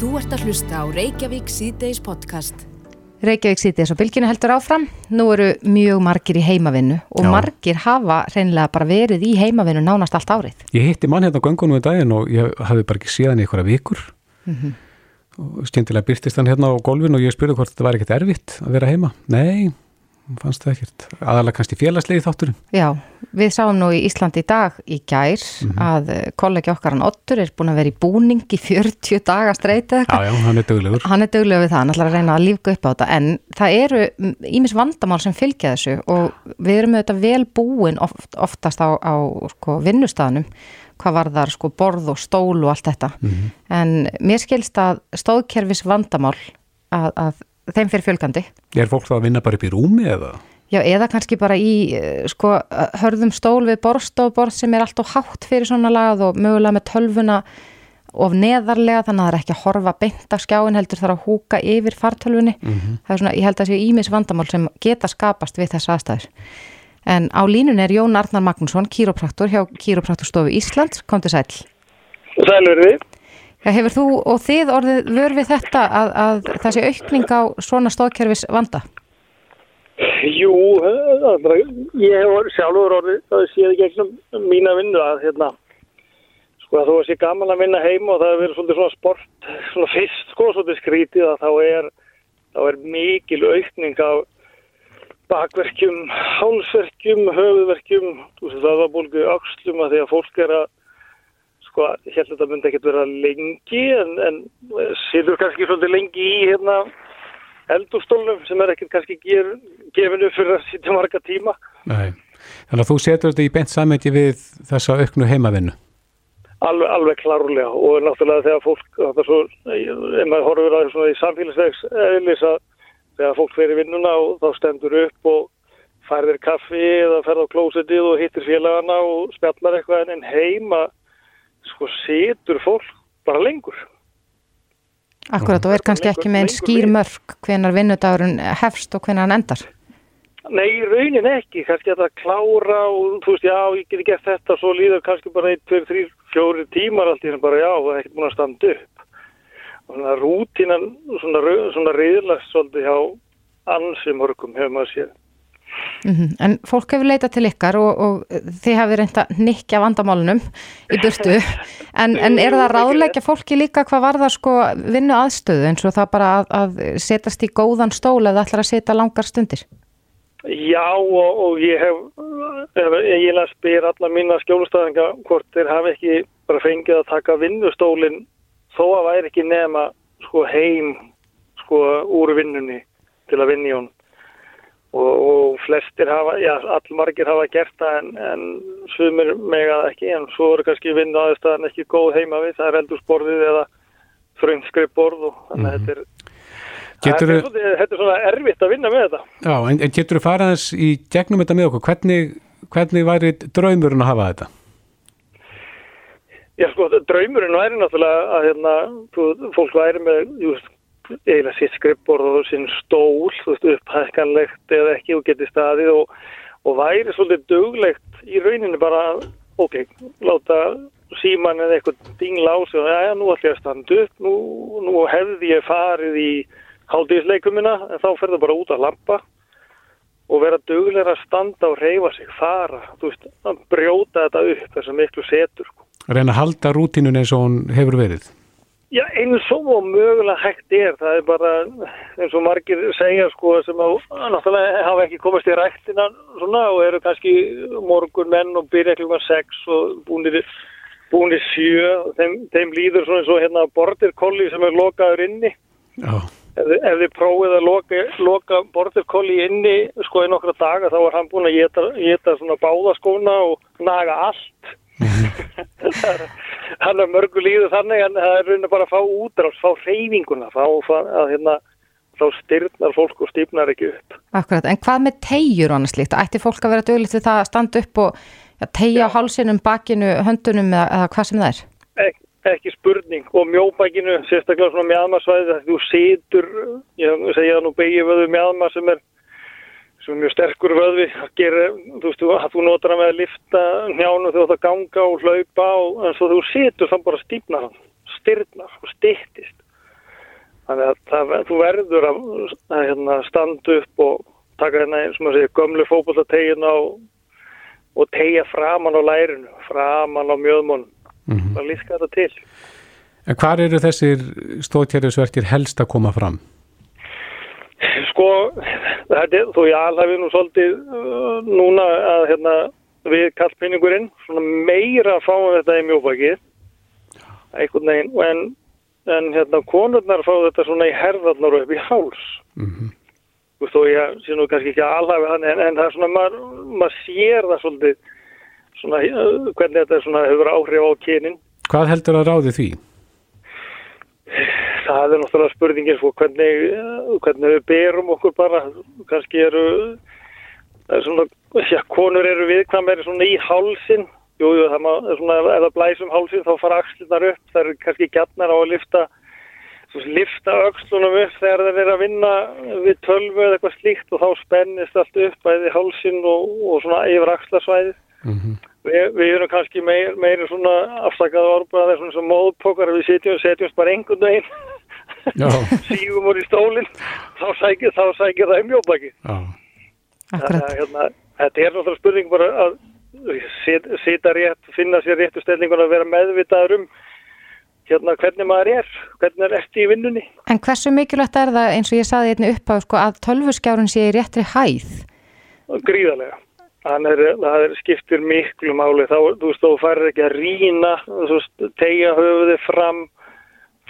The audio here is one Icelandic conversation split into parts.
Þú ert að hlusta á Reykjavík síðdeis podcast. Reykjavík síðdeis og bylginu heldur áfram. Nú eru mjög margir í heimavinnu og Já. margir hafa reynilega bara verið í heimavinnu nánast allt árið. Ég hitti mann hérna á göngunum í daginn og ég hafði bara ekki séð hann í einhverja vikur Mhm. og skemmtilega byrtist hann hérna á gólfin og ég spurði hvort þetta væri ekkert erfitt að vera heima. Nei, fannst það ekkert. Aðalega kannski félagslegi þátturinn. Já, við sáum nú í Íslandi í dag í gær að eh, kollegi okkar hann Ottur er búin að vera í búning í 40 daga streyti eða Já, já, hann er döglegur. Hann er duglega við það, hann ætlar að reyna að lífga upp á þetta en það eru ímis vandamál sem fylgja þessu og við erum auðvitað vel búin oft, oftast á, á sko, vinnustafnum hvað var þar sko borð og stól og allt þetta en mér skilst að stóðkerfis vandamál að, að þeim fyrir fjölgandi Er fólk þá að vinna bara upp í rúmi eða? Já, eða kannski bara í eh, sko, hörðum stól við borðstofborð sem er allt og hátt fyrir svona lagað og mögulega með tölvuna of neðarlega þannig að það er ekki að horfa beint af skjáin heldur þarf að húka yfir fartölvunni. Það er svona, ég held að séu ímis vandamál sem geta skapast við þessa aðstæður. En á línun er Jón Arnar Magnússon, kýrópraktor hjá Kýrópraktorstofu Íslands, kom til sæl. Sælur við. Hefur þú og þið orðið vör við þetta að, að það sé aukning á svona stóðkerfis vanda? Jú, bara, ég hef sjálfur orðið, það séð ekki ekki mína vinnu að hérna, sko að þú sé gaman að vinna heim og það er verið svolítið svona sport, svona fyrst sko, svolítið skrítið að þá er, þá er mikil aukning af bakverkjum, hálsverkjum, höfuverkjum, þú veist það var bólgu axlum að því að fólk er að, sko, ég held að þetta myndi ekkert vera lengi en, en situr kannski svolítið lengi í hérna, eldúrstólnum sem er ekkert kannski ger, gefinu fyrir að sitja marga tíma. Nei. Þannig að þú setur þetta í beint samhengi við þessa auknu heimavinnu. Alveg, alveg klárlega og náttúrulega þegar fólk, ef maður horfir að svona í samfélagsvegs eðlis að þegar fólk fer í vinnuna og þá stendur upp og færðir kaffi eða ferð á klósetið og hittir félagana og spjallar eitthvað en heima sko situr fólk bara lengur. Akkurat og er kannski ekki með einn skýr mörg hvenar vinnudagurinn hefst og hvenar hann endar. Nei, raunin ekki, kannski að það klára og þú veist, já, ég geti gert þetta svo líður kannski bara 1, 2, 3, 4 tímar allt í henni bara, já, það er ekkert búin að standa upp og svona rútínan svona, svona riðlast svolítið hjá ansi mörgum hefur maður séð Mm En fólk hefur leitað til ykkar og, og þið hafið reynda nikja vandamálunum í burtu. En, en er það að ráðleggja fólki líka hvað var það sko vinnu aðstöðu eins og það bara að, að setast í góðan stól eða ætlar að setja langar stundir? Já, og, og ég hef, hef eiginlega spyr alla mína skjólustæðinga hvort þeir hafi ekki bara fengið að taka vinnustólinn þó að væri ekki nema sko heim sko úr vinnunni til að vinna í hún og, og flestir hafa, já, allmargir hafa gert það en, en sumir megað ekki en svo eru kannski vinna aðeins ekki góð heima við, það er eldursporðið eða þröngskrippborð og þannig að þetta er Getur Þetta er, þetta er svona erfitt að vinna með þetta. Já, en, en getur þú farað þess í gegnum þetta með okkur? Hvernig, hvernig væri draumurinn að hafa þetta? Já, sko, draumurinn væri náttúrulega að hérna, fólk væri með, jú eiginlega sitt skrippborð og sinn stól, þú veist, upphækkanlegt eða ekki og geti staðið og, og væri svolítið duglegt í rauninni bara, ok, láta síman eða eitthvað dingla á sig og já, já, nú ætlum ég að standa upp, nú, nú hefði ég farið í hálfdíðisleikumina en þá ferðu bara út að lampa og vera duglega að standa og reyfa sig, fara, þú veist, að brjóta þetta upp þess að miklu setur, sko. Reyna að halda rútinun eins og hún hefur verið. Já, eins og mögulega hægt er, það er bara eins og margir segja sko sem að náttúrulega hafa ekki komist í rættina svona og eru kannski morgun menn og byrja klukkan 6 og búinir, búinir 7 og þeim, þeim líður svona eins og hérna border collie sem er lokaður inni. Já, ef, ef þið prófið að loka, loka border collie inni sko í nokkra daga þá er hann búin að geta svona báðaskóna og naga allt. Það er- hann er mörgu líður þannig en það er raunin bara að fá útrás, fá reyfinguna fá, að hérna þá styrnar fólk og stýpnar ekki upp Akkurat, en hvað með tegjur og annars líkt? Ætti fólk að vera duglegt við það að standa upp og ja, tegja á hálsinum, bakinu, höndunum eða, eða hvað sem það er? Ek, ekki spurning og mjóbækinu sérstaklega svona mjadmarsvæði þegar þú situr ég segja það nú beigir vöðu mjadmar sem er er mjög sterkur vöðvi að gera, þú veist, þú- að þú notar hann með að lifta njánu þegar þú átt að ganga og hlaupa og en svo þú situr þá bara stýpnar hann styrnar og styttist Þannig að það, þú verður að, að hérna, standa upp og taka hérna, sem að segja, gömlu fókbóltategin á og tegja framann á lærinu, framann á mjöðmón, Mm það líska þetta til. En hvar eru þessir stóðkerfisverkir helst að koma fram? Sko, þetta, er- þó ég alhafi nú svolítið uh, núna að hérna, við kallpinningurinn, svona meira fáum þetta í mjóbakið, einhvern veginn, en, en hérna, konurnar fá þetta svona í herðarnar og upp í háls. Mm Þú veist, þó ég sé nú kannski ekki alhafi hann, en, en það er svona, maður, maður sér það svolítið, svona, uh, hvernig þetta svona hefur áhrif á kynin. Hvað heldur að ráði því? Það er náttúrulega spurningin sko, hvernig, hvernig við berum okkur bara, kannski eru, það er svona, já, konur eru viðkvæmari svona í hálsin, jú, jú, það má, það er svona, ef það blæsum hálsin þá fara axlunar upp, það eru kannski gætnar á að lifta, svo lifta öxlunum upp þegar þeir eru að vinna við tölvu eða eitthvað slíkt og þá spennist allt upp bæði hálsin og, og svona yfir axlasvæðið. Mm Vi, við erum kannski meir, meiri svona afsakað orðbæðar svona sem móðpokar við sitjum, setjumst bara einhvern veginn sígum úr í stólinn þá sækir, það já, Akkurat. hérna, þetta er náttúrulega spurning bara að sit- sita rétt, finna sér réttu stellingun að vera meðvitaður um hérna hvernig maður er hvernig er eftir í vinnunni. En hversu mikilvægt er það eins og ég saði einni upp á sko, að tölvuskjárun sé í réttri hæð? gríðarlega. Hann er, það er, skiptir miklu máli. Þá, þú veist, þú farir ekki að rína þú veist, tegja höfuði fram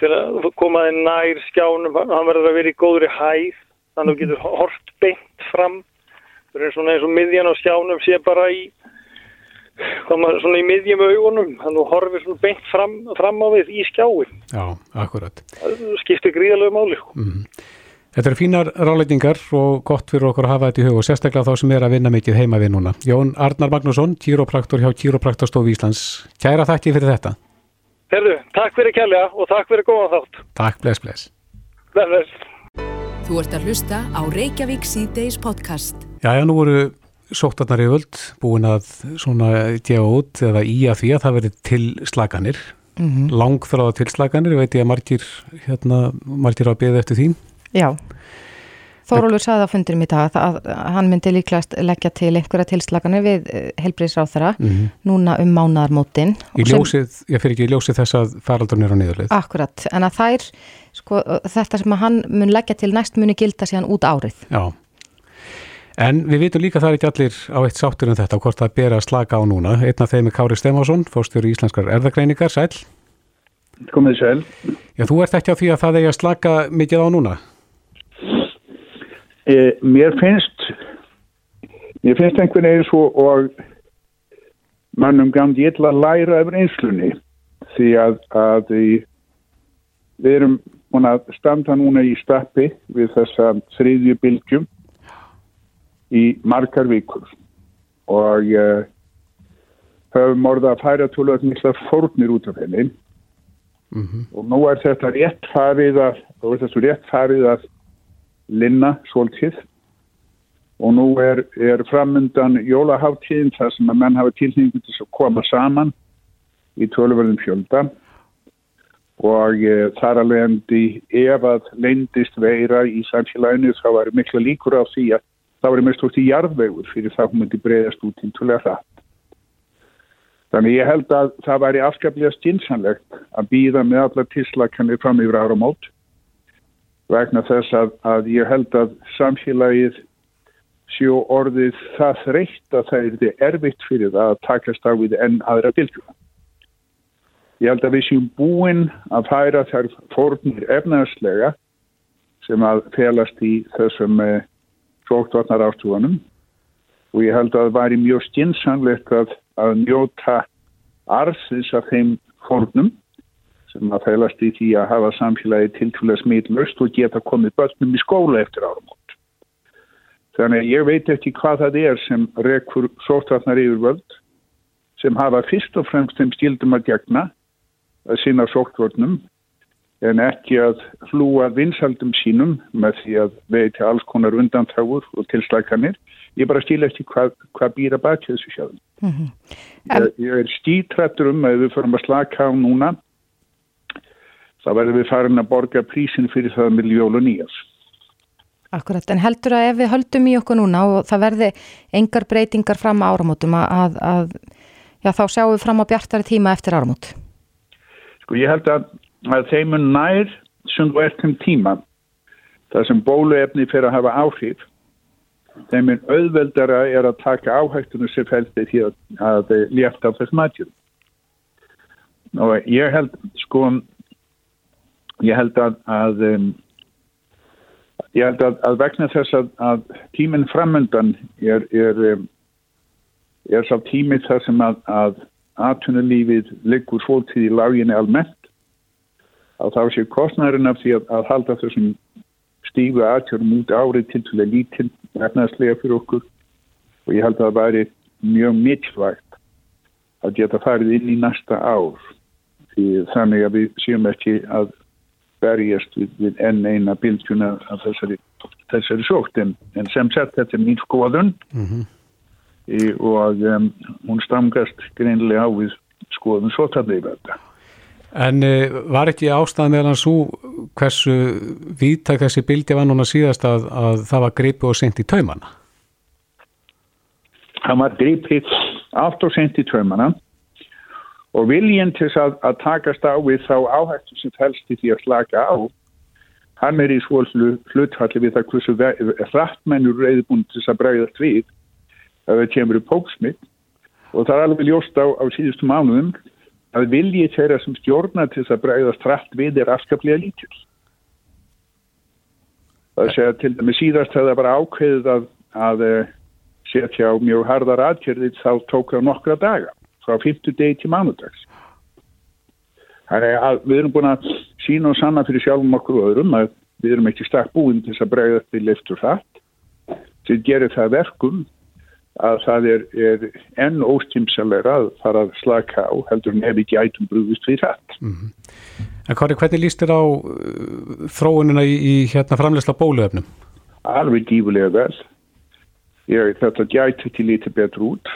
til að koma þið nær skjánum, hann verður að vera í góðri hæð þannig að þú getur hort beint fram það er svona eins og miðjan á skjánum sé bara í koma svona í miðjum augunum þannig að þú horfir svona beint fram, fram á við í skjáin já, akkurat. það skiptir gríðarlega máli sko. Þetta eru fínar ráleitingar og gott fyrir okkur að hafa þetta í hug og sérstaklega þá sem er að vinna mikið heima við núna. Jón Arnar Magnússon, kýrópraktor hjá Kýrópraktorstofu Íslands. Kæra þakki fyrir þetta. Herðu, takk fyrir kjærlega og takk fyrir góðan þátt Takk, bless, bless. Bless, bless. Þú ert að hlusta á Reykjavík C-Days podcast. Jæja, nú voru sóttarnar í völd búin að svona gefa út eða í að því að það verið til slaganir, mm -hmm. langþráða til slaganir, ég veit ég að margir, hérna, margir á að beða eftir því. Já. Þórólur saði á fundinum í dag að, að hann myndi líklegast leggja til einhverja tilslaganir við helbriðsráþara Mm núna um mánadarmótin. Í ljósið, ég fyrir ekki í ljósið þess að faraldurinn er á niðurleið. Akkurat, en að þær, sko, þetta sem hann mun leggja til næst muni gilda síðan út árið. Já. En við vitum líka það er ekki allir á eitt sáttur um þetta og hvort það ber að slaka á núna. Einn af þeim er Kári Stefánsson, fórstjóri íslenskar erðagreiningar, sæl. Komið sæl. Já, þú ert ekki á því að það eigi að slaka mikið á núna. E, mér finnst mér finnst einhvern veginn svo og mannum gangi illa að læra yfir einslunni því að, að í, við erum að standa núna í stappi við þessa þriðju bylgjum í margar vikur. Og uh, höfum orða að færa tólöð mikla fórnir út af henni. Mm og nú er þetta rétt farið að, þetta rétt farið að linna svolítið. Og nú er, er framöndan jólaháttíðin þar sem að menn hafa tilhengu til að koma saman í tölverðum fjölda. Og e, þar alveg endi ef að leindist veira í samfélaginu þá var mikla líkur á því að það var mest út í jarðvegur fyrir það hún myndi breyðast út í tulega það. Þannig ég held að það væri afskaplega stinsanlegt að býða með allar tislakanir fram yfir áramót vegna þess að, að ég held að samfélagið sjó orðið það þreytt að það er erfitt fyrir það að takast á við enn aðra bylgjum. Ég held að við séum búin að færa þær fórnir efnaðslega sem að felast í þessum eh, sóktvarnar ástúanum og ég held að það væri mjög stinsanlegt að, að njóta arðsins af þeim fórnum sem að fælast í því að hafa samfélagi tilkvæmlega smitlust og geta komið börnum í skóla eftir áramót. Þannig að ég veit ekki hvað það er sem rekur sóttvarnar yfirvöld sem hafa fyrst og fremst þeim skildum að gegna að sinna sóttvörnum en ekki að hlúa vinsaldum sínum með því að veiti alls konar undantáur og tilslaganir. Ég bara stíla eftir hvað, hvað býra baki þessu sjáðum. Mm -hmm. Ég, ég er stítrættur um að við förum að slaka á núna þá verðum við farin að borga prísin fyrir það miljón og nýjas. Akkurat, en heldur að ef við höldum í okkur núna og það verði engar breytingar fram á áramótum að, að já, þá sjáum við fram á bjartari tíma eftir áramót? Sko ég held að, að þeim er nær sem þú ert um tíma það sem bóluefni fyrir að hafa áhrif þeim er auðveldara er að taka áhættunum sem feldi því að, að létta á þess matjum og ég held sko ég held að, að um, ég held að, að vegna þess að, að tíminn framöndan er er, um, er sá tími þar sem að aðtunulífið liggur fólkið í láginni almennt að þá sé kostnærin af því að halda þessum stífu aðtjórum út árið til til að lítinn efnaðslega fyrir okkur. Og ég held að það væri mjög mikilvægt að geta farið inn í næsta ár. Því þannig að við séum ekki að berjast við, við enn eina bylgjuna af þessari, þessari sókt en, en sem sett þetta er mín skoðun mm -hmm. í, og um, hún stamgast greinlega á við skoðun svo það er þetta En uh, var ekki ástæðan meðan svo hversu vítak þessi bildi var núna síðast að, að það var gripi og sent í taumana? Það var gripi allt og sent í taumana og viljinn til að, að takast á við þá áhættu sem fælst í því að slaka á hann er í svolu hlutfalli við það hversu rættmennur reyði búin til að bregðast við að það kemur upp hóksmitt og það er alveg ljóst á, á síðustu mánuðum að viljið þeirra sem stjórna til að bregðast rætt við er afskaplega lítil það segja til dæmi síðast að það bara ákveðið að, að eh, setja á mjög hardar aðkjörðið þá tók það nokkra daga frá 50 degi til mánudags. Þannig að við erum búin að sína og sanna fyrir sjálfum okkur og öðrum að við erum ekki stakk búin til að bregða til leiftur hratt sem gerir það verkum að það er, er enn óstímsalega að fara að slaka á heldur en ef ekki ætum brúðist við hratt. Mm -hmm. En Kari, hvernig líst þér á uh, þróunina í, í hérna framlegsla bóluöfnum? Alveg dífulega vel. Ég, þetta gæti til lítið betur út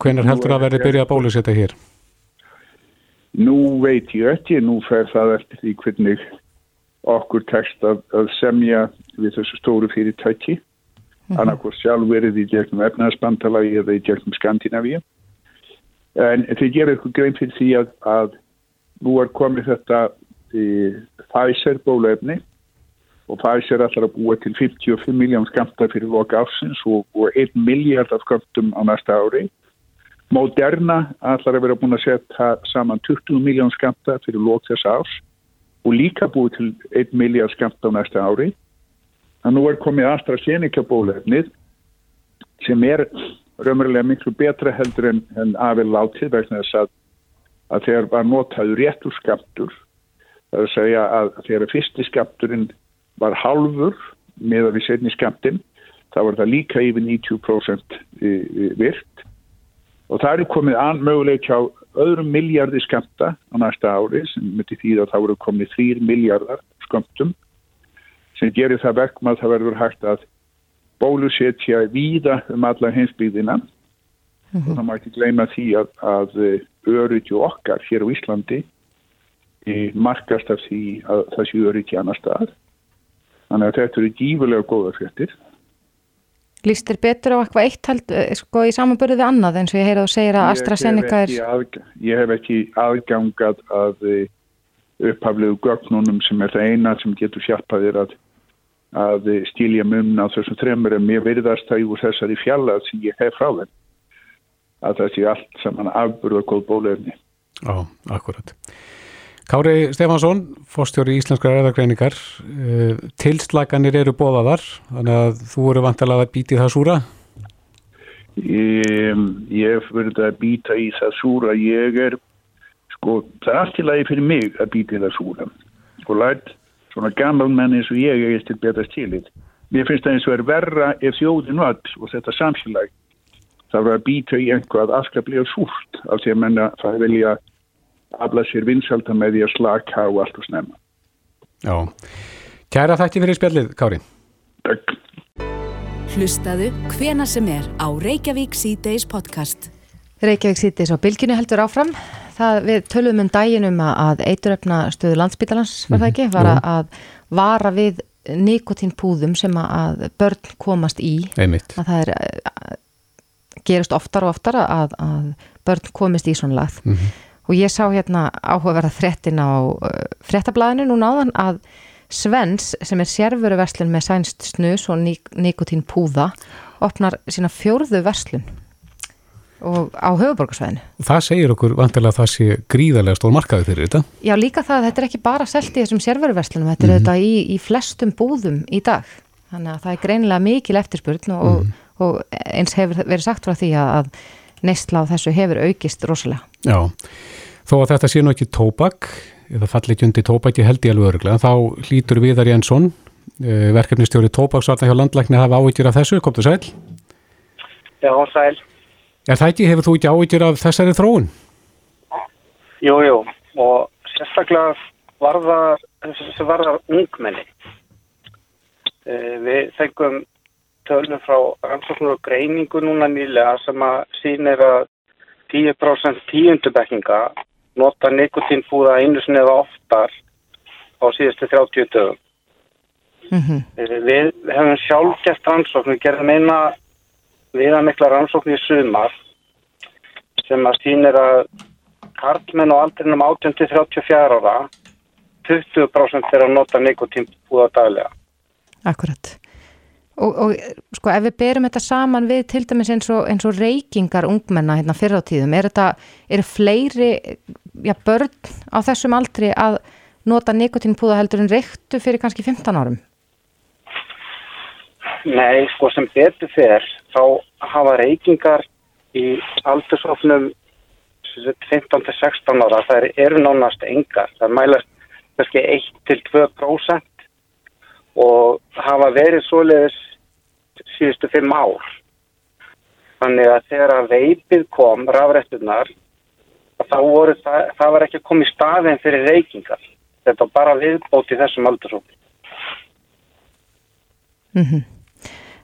Hvenar heldur að verði byrjað að bólusetta hér? Nú veit ég ekki, nú fer það eftir því hvernig okkur tekst að, að semja við þessu stóru fyrirtæki mm -hmm. annarkoð sjálf verið í gegnum efnaðsbandalagi eða í gegnum Skandinavíu en þið gerir eitthvað grein fyrir því að, að nú er komið þetta í Pfizer bólefni og Pfizer ætlar að búa til 55 miljón skamta fyrir loka ásins og, og 1 miljard af skamtum á næsta ári Moderna ætlar að vera búin að setja saman 20 miljón skamta fyrir lók þess árs og líka búið til 1 miljard skamta á næsta ári. Þannig nú er komið AstraZeneca bólefnið sem er raunverulega miklu betra heldur en, en afil látið vegna þess að, að þegar var notaður réttur skamtur það er að segja að þegar fyrsti skamturinn var halvur með að við setni skamtinn þá var það líka yfir 90% virt og það er komið an möguleik á öðrum miljardi skamta á næsta ári sem myndi því að það voru komið þrýr miljardar skamtum sem gerir það verkum að það verður hægt að bólusetja víða um alla heimsbyggðina. Mm -hmm. og það mæti gleyma því að, að öryggi okkar hér á Íslandi markast af því að það sé öryggi annar stað þannig að þetta eru gífurlega góða fjöttir Lýst þér betur á eitthvað eitt held, eh, sko í samanbörðu við annað eins og ég heyrði að segja að AstraZeneca er... Aðgang, ég hef ekki aðgangat að eh, upphaflegu gögnunum sem er það eina sem getur hjálpaðir að, að stílja mumna á þessum þremur en mér verðast það úr þessari fjalla sem ég hef frá þeim að það sé allt saman afburða góð bólefni. Já, akkurat. Kári Stefansson, fórstjóri Íslenskar erðargreiningar, eh, tilslaganir eru bóðaðar, þannig að þú eru vantilega að býti það súra? Ég, ég hef verið að býta í það súra, ég er, sko, það er allt í lagi fyrir mig að býti það súra. Sko, lært, svona gammal menn eins og ég, er til betast tilið. Mér finnst það eins og er verra ef þjóðin vall og þetta samfélag, það var að býta í einhvað afskaplega súrt af því að menna það vilja afla sér vinsalda með því að slaka og allt og snemma. Já, kæra þætti fyrir spjallið, Kári. Takk. Hlustaðu hvena sem er á Reykjavík C-Days podcast. Reykjavík C-Days á bylginu heldur áfram. það, við tölum um dæginum að eituröfna stöðu landsbítalans var það ekki, var að vara við nikotínpúðum sem að börn komast í einmitt. að það er að, gerist oftar og oftar að, að börn komist í svona lagð Mhm. Og ég sá hérna áhugaverða fréttin á uh, fréttablaðinu núna áðan að Svens sem er sérveru verslun með sænst snus og nik nikotínpúða opnar sína fjórðu verslun og á höfuborgarsvæðinu Það segir okkur vantilega að það sé gríðarlega stór markaði fyrir þetta. Já, líka það að þetta er ekki bara selt í þessum sérveruverslunum, þetta er þetta í, í flestum búðum í dag. Þannig að það er greinilega mikil eftirspurn og, og eins hefur verið sagt frá því að, að neysla á þessu hefur aukist rosalega. Já, þó að þetta sé nú ekki tóbak, eða falli ekki undir tóbaki held ég alveg öruglega, þá hlýtur Viðar Jensson, eh, verkefnistjóri tóbaksvarna hjá landlækni hafa áhyggjur af þessu, kom þú sæl? Já, sæl. Er það ekki, hefur þú ekki áhyggjur af þessari þróun? Jú, jú, og sérstaklega varðar, þessi varðar ungmenni. Eh, Við fengum tölum frá rannsóknur og greiningu núna nýlega sem að sýnir að 10% tíundubekkinga nota nikotínfúða einu sinni eða oftar á síðustu 30 dögum. Mm Eh, Við hefum sjálf gert rannsóknir, gerðum eina viðamikla rannsóknir í sumar sem að sýnir að karlmenn á aldrinum 18-34 ára 20% þeirra nota nikotínbúða daglega. Akkurat. Og, og sko ef við berum þetta saman við til dæmis eins og, eins og reykingar ungmenna hérna fyrir á tíðum, er þetta, eru fleiri já, börn á þessum aldri að nota nikotínpúða heldur en reyktu fyrir kannski 15 árum? Nei, sko sem betur fer þá hafa reykingar í aldursofnum 15-16 ára, það eru nánast engar. Það mælast kannski 1-2% og hafa verið svoleiðis síðustu fimm ár. Þannig að þegar veipið kom, rafrættunar, þá voru það, það var ekki í staðin fyrir reykingar. Þetta var bara viðbót í þessum aldursofnum. Mm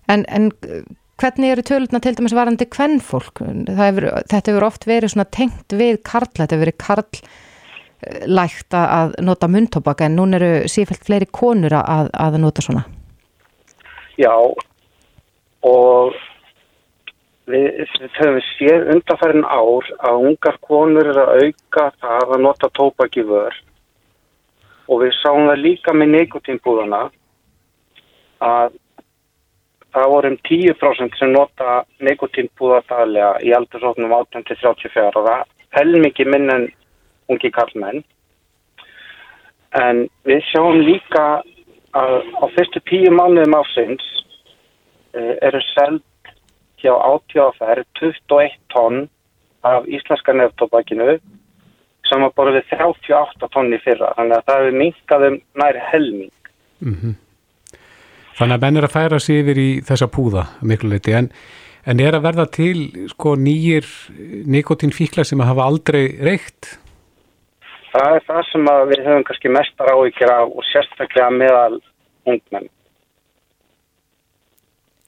En, en uh, hvernig eru tölutna til dæmis varandi kvennfólk? Hefur, þetta hefur oft verið tengt við karl, þetta hefur verið karllægt að nota munntobak en núna eru sífælt fleiri konur að, að nota svona. Já, og við, við höfum séð undanfærin ár að ungar konur eru að auka það að nota tóbak í vör og við sáum það líka með nikotínbúðana að það voru um 10% sem nota nikotínbúða daglega í aldursóknum 18-34 ára, helmingi minn en ungi kallmenn. En við sjáum líka að á fyrstu tíu mánuðum ásins uh, eru seld hjá átíðaferð 21 tonn af íslenska nefntobakinu sem var bara við 38 tonn í fyrra. Þannig að það hefur minkað um næri helming. Þannig að menn er að færa sig yfir í þessa púða miklu leiti, en, en er að verða til sko nýjir nikotínfíkla sem að hafa aldrei reykt? Það er það sem að við höfum kannski mestar áhyggjur af og sérstaklega meðal ungmenn.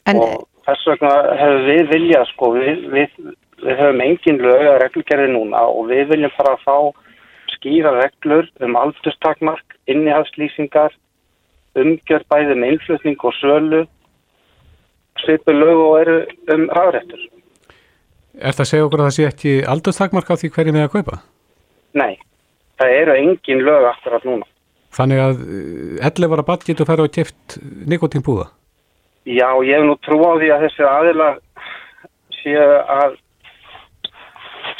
En, og þess vegna hefur við viljað sko, við, við, við höfum engin lög að reglugerði núna og við viljum fara að fá skýra reglur um aldurstakmark, innihaldslýsingar, umgjörð bæði með innflutning og sölu, svipu lög og eru um rafrættur. Er það að segja okkur að það sé ekki aldurstakmark á því hverju með að kaupa? Nei, það eru engin lög akkurat núna. Þannig að 11 ára bad getur færa á keft nikotínpúða? Já, ég hef nú trú á því að þessi aðilar séu að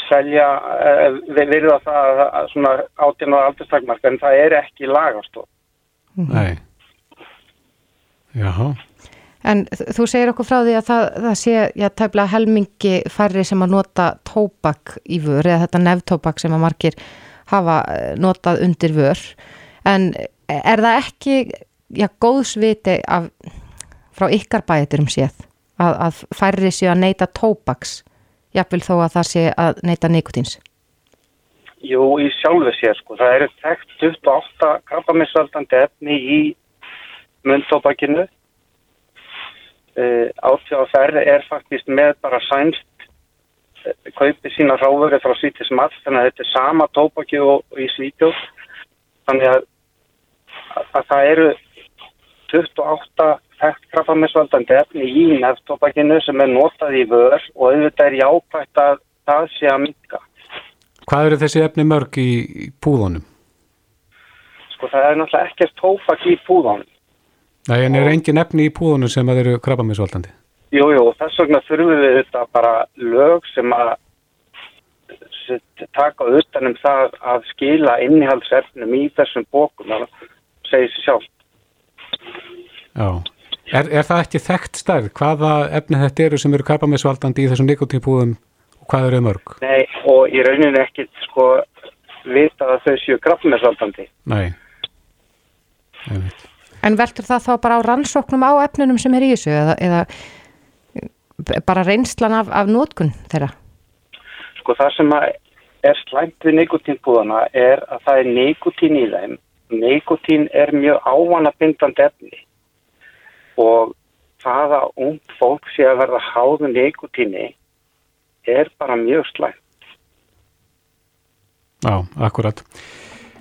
selja, uh, við verðum að það að svona átján og aldurstakmark en það er ekki lagastof. Nei. Jáhá. En þú segir okkur frá því að það, það sé, já, tæmlega helmingi færri sem að nota tóbak í vör eða þetta neftóbak sem að margir hafa notað undir vör. En er það ekki, já, góðsviti af, frá ykkar bæturum séð að, að færri séu að neyta tóbaks, jafnvel þó að það sé að neyta nikotins? Jú, í sjálfu sér, sko. Það eru þekkt 28 krabbamissvaldandi efni í muntóbakinu. Uh, Átjáðaferði er faktist með bara sænst kaupi sína ráðvöru frá Svítis Mats þannig að þetta er sama tópaki og, í Svítjóð þannig að, að það eru 28 þekkt krabbamessvaldandi efni í nefntópakinu sem er notað í vör og auðvitað er jákvægt að það sé að minka. Hvað eru þessi efni mörg í, púðunum? Sko það er náttúrulega ekkert tópak í púðunum. Nei, en er engin efni í púðunum sem eru krabbamessvaldandi? Jú, jú, þess vegna þurfum við þetta bara lög sem að taka utanum það að skila innihaldsefnum í þessum bókum það segir sér sjálf Já, er, er það ekki þekkt stærð? Hvaða efni þetta eru sem eru krabbamessvaldandi í þessum nikotínpúðum og hvað eru mörg? Nei, og í rauninni ekki sko vita að þau séu krabbamessvaldandi Nei Ég veit En veldur það þá bara á rannsóknum á efnunum sem er í þessu eða, eða bara reynslan af, af nótkun þeirra? Sko það sem er slæmt við nikotínpúðana er að það er nikotín í þeim. Nikotín er mjög ávanabindandi efni og það að ung fólk sé að verða háðu nikotíni er bara mjög slæmt. Já, akkurat.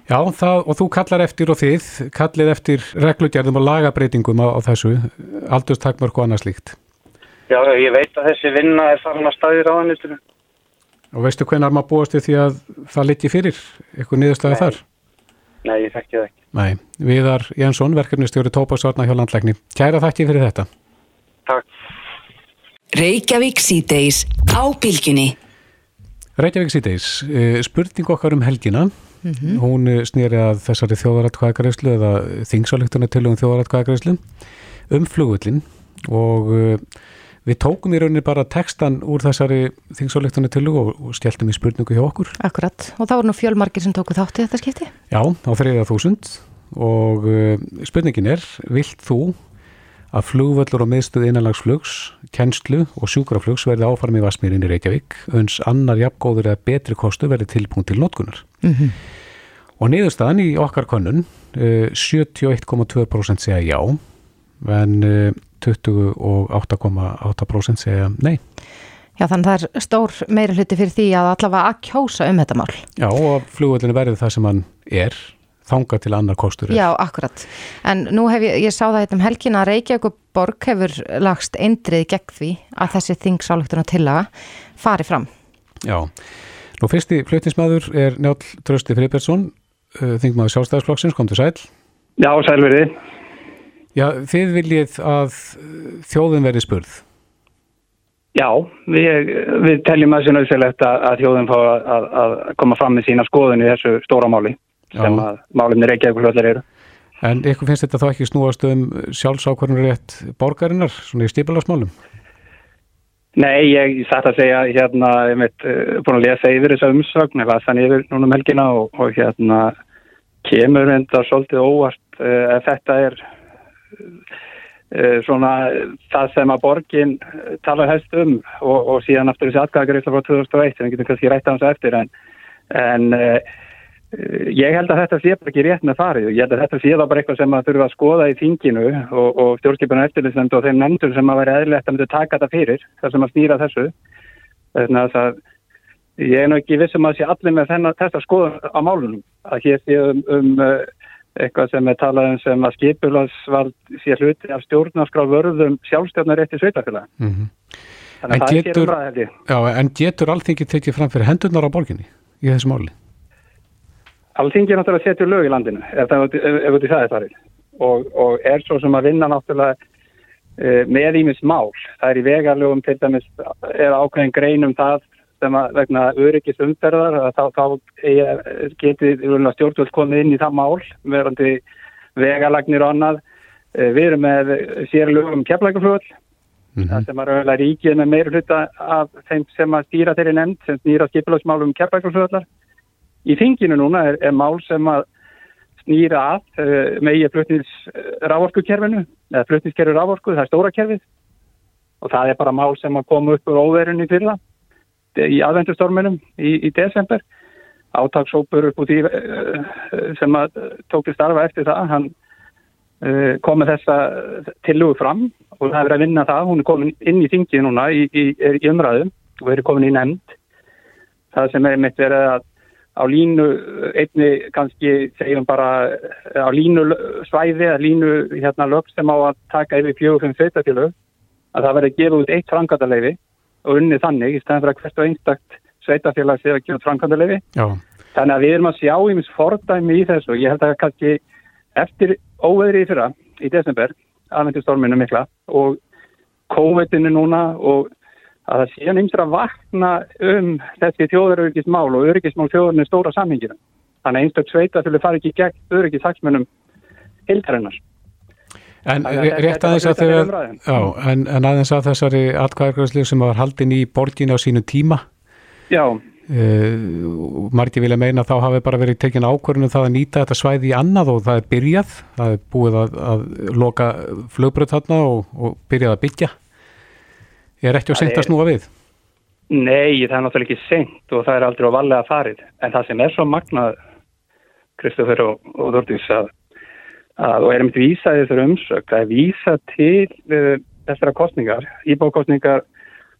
Já, það, og þú kallar eftir og þið kallið eftir reglugjörðum og lagabreitingum á, á þessu, aldurstakmörk og annað slíkt. Já, ég veit að þessi vinna er farin að staði ráðanitinu. Og veistu hvenar maður búast við því að það liti fyrir eitthvað niðurstæði þar? Nei, ég þekki það ekki. Nei, Viðar Jensson, verkefnistjóri Tópasvarna hjá landlækni. Kæra þakki fyrir þetta. Takk. Reykjavík síðdeis á bylginni. Reykjavík síðdeis, spurning okkar um helgina. Mm -hmm. Hún snýri að þessari þjóðaratkvæðagreyslu eða þingsáleiktunni til um þjóðaratkvæðagreyslu um flugullin og við tókum í rauninni bara textan úr þessari þingsáleiktunni til og, og skelltum í spurningu hjá okkur. Akkurat, og þá voru nú fjölmarkir sem tóku þátti þetta skipti? Já, á þriða þúsund og spurningin er, vilt þú að flugvöllur og miðstuð innanlagsflugs, kennslu og sjúkraflugs verði áfarm í Vasmírin í Reykjavík uns annar jafngóður eða betri kostu verði tilbúin til notkunar. Mm -hmm. Og niðurstaðan í okkar konun, 71,2% segja já, en 28,8% segja nei. Já, þannig það er stór meiri hluti fyrir því að allavega að kjósa um þetta mál. Já, og flugvöllinu verði það sem hann er þanga til annar kostur. Já, akkurat. En nú hef ég, ég sá það hérna um helgin að Reykjavík borg hefur lagst eindrið gegn því að þessi þingsáluktuna tillaga fari fram. Já, nú fyrsti flutnismæður er Njál Trösti Friðbergsson, þingmaður sjálfstæðisflokksins, kom til sæl. Já, sælverði. Já, þið viljið að þjóðin verði spurð. Já, við, við teljum að það sé nöðsælegt að þjóðin fá að, að koma fram með sína skoðun í þessu stóra máli sem Já. að málinni Reykjavík hlutlar eru. En ykkur finnst þetta þá ekki snúast um sjálfsákvarnur rétt borgarinnar, svona í stípalagsmálum? Nei, ég satt að segja hérna, ég veit, búin að lesa yfir þessa umsögn, ég var þannig yfir núna um helgina og, og hérna kemur enda svolítið óvart uh, ef þetta er svona það sem að borgin talar helst um og, og síðan aftur þessi atkvæðagreifla frá 2001 sem við getum kannski rætt á hans eftir en, en Ég held að þetta sé bara ekki rétt með farið. Ég held að þetta sé þá bara eitthvað sem að þurfa að skoða í þinginu og, og stjórnskipunar eftirlýsnefnd og þeim nefndur sem að vera eðlilegt að myndu taka þetta fyrir, það sem að stýra þessu. Þannig að ég er nú ekki vissum að sé allir með þennan, þessa skoðun á málunum. Að hér sé um, um eitthvað sem er talað um sem að skipularsvald sé hluti af stjórnarskrá vörðum sjálfstjórnar eftir sveitafélag. Mm -hmm. Þannig að það getur, er umræðið. Já, en getur allþingi tekið fram fyrir hendurnar á borginni í þessu máli? Alltingi er náttúrulega að setja lög í landinu ef það er það farið og, og er svo sem að vinna náttúrulega uh, með ímis mál. Það er í vegarlögum til dæmis er ákveðin grein um það sem að vegna öryggis umferðar þá, þá getur stjórnvöld komið inn í það mál verandi vegarlagnir og annað. Uh, við erum með sérlögum keflækuflöðl mm -hmm. sem er auðvitað ríkið með meir hluta af þeim sem að stýra þeirri nefnd sem stýra skipilóksmálum keflækuflöðlar í þinginu núna er, er mál sem að snýra að með í flutnins rávorkukerfinu eða flutniskerfi rávorku, það er stóra kerfið og það er bara mál sem að koma upp úr óverunni fyrir það í aðvendustorminum í, í desember. Átagsópur upp úr því uh, sem að tók til starfa eftir það hann kom með þessa tillugu fram og það er að vinna það, hún er komin inn í þinginu núna í, í, í umræðum og verið komin í nefnd. Það sem er mitt verið að á línu einni kannski segjum bara á línu svæði að línu hérna lög sem á að taka yfir fimm sveitarfélög að það verið gefið út eitt framkvæmdaleifi og unnið þannig í stæðan fyrir að hvert og einstakt sveitarfélag sé að gefa út framkvæmdaleifi þannig að við erum að sjá í mis fordæmi í þessu og ég held að kannski eftir óveðri í fyrra í desember aðvendustorminu mikla og COVID-inu núna og að það sé nýmstur að vakna um þessi þjóðaröryggismál og öryggismál þjóðarinn stóra samhengina. Þannig að einstaklega sveita þurfið fara ekki gegn öryggishagsmunum hildarinnar. En rétt aðeins að þegar, já, en, en aðeins að þessari atkvæðarkvæðslu sem var haldin í borgin á sínu tíma. Já. Uh, Marti vilja meina að þá hafi bara verið tekin ákvörðunum það að nýta þetta svæði í annað og það er byrjað, það er búið að, að loka flugbröð þarna og, og byrjað að byggja. Ég er ekki að snúa við. Nei, það er náttúrulega ekki seint og það er aldrei á vallega farið. En það sem er svo magnað, Kristófur og, og Þordís, að, að, og erum við vísaðið þessar umsök, að vísa til uh, þessara kostningar, íbókostningar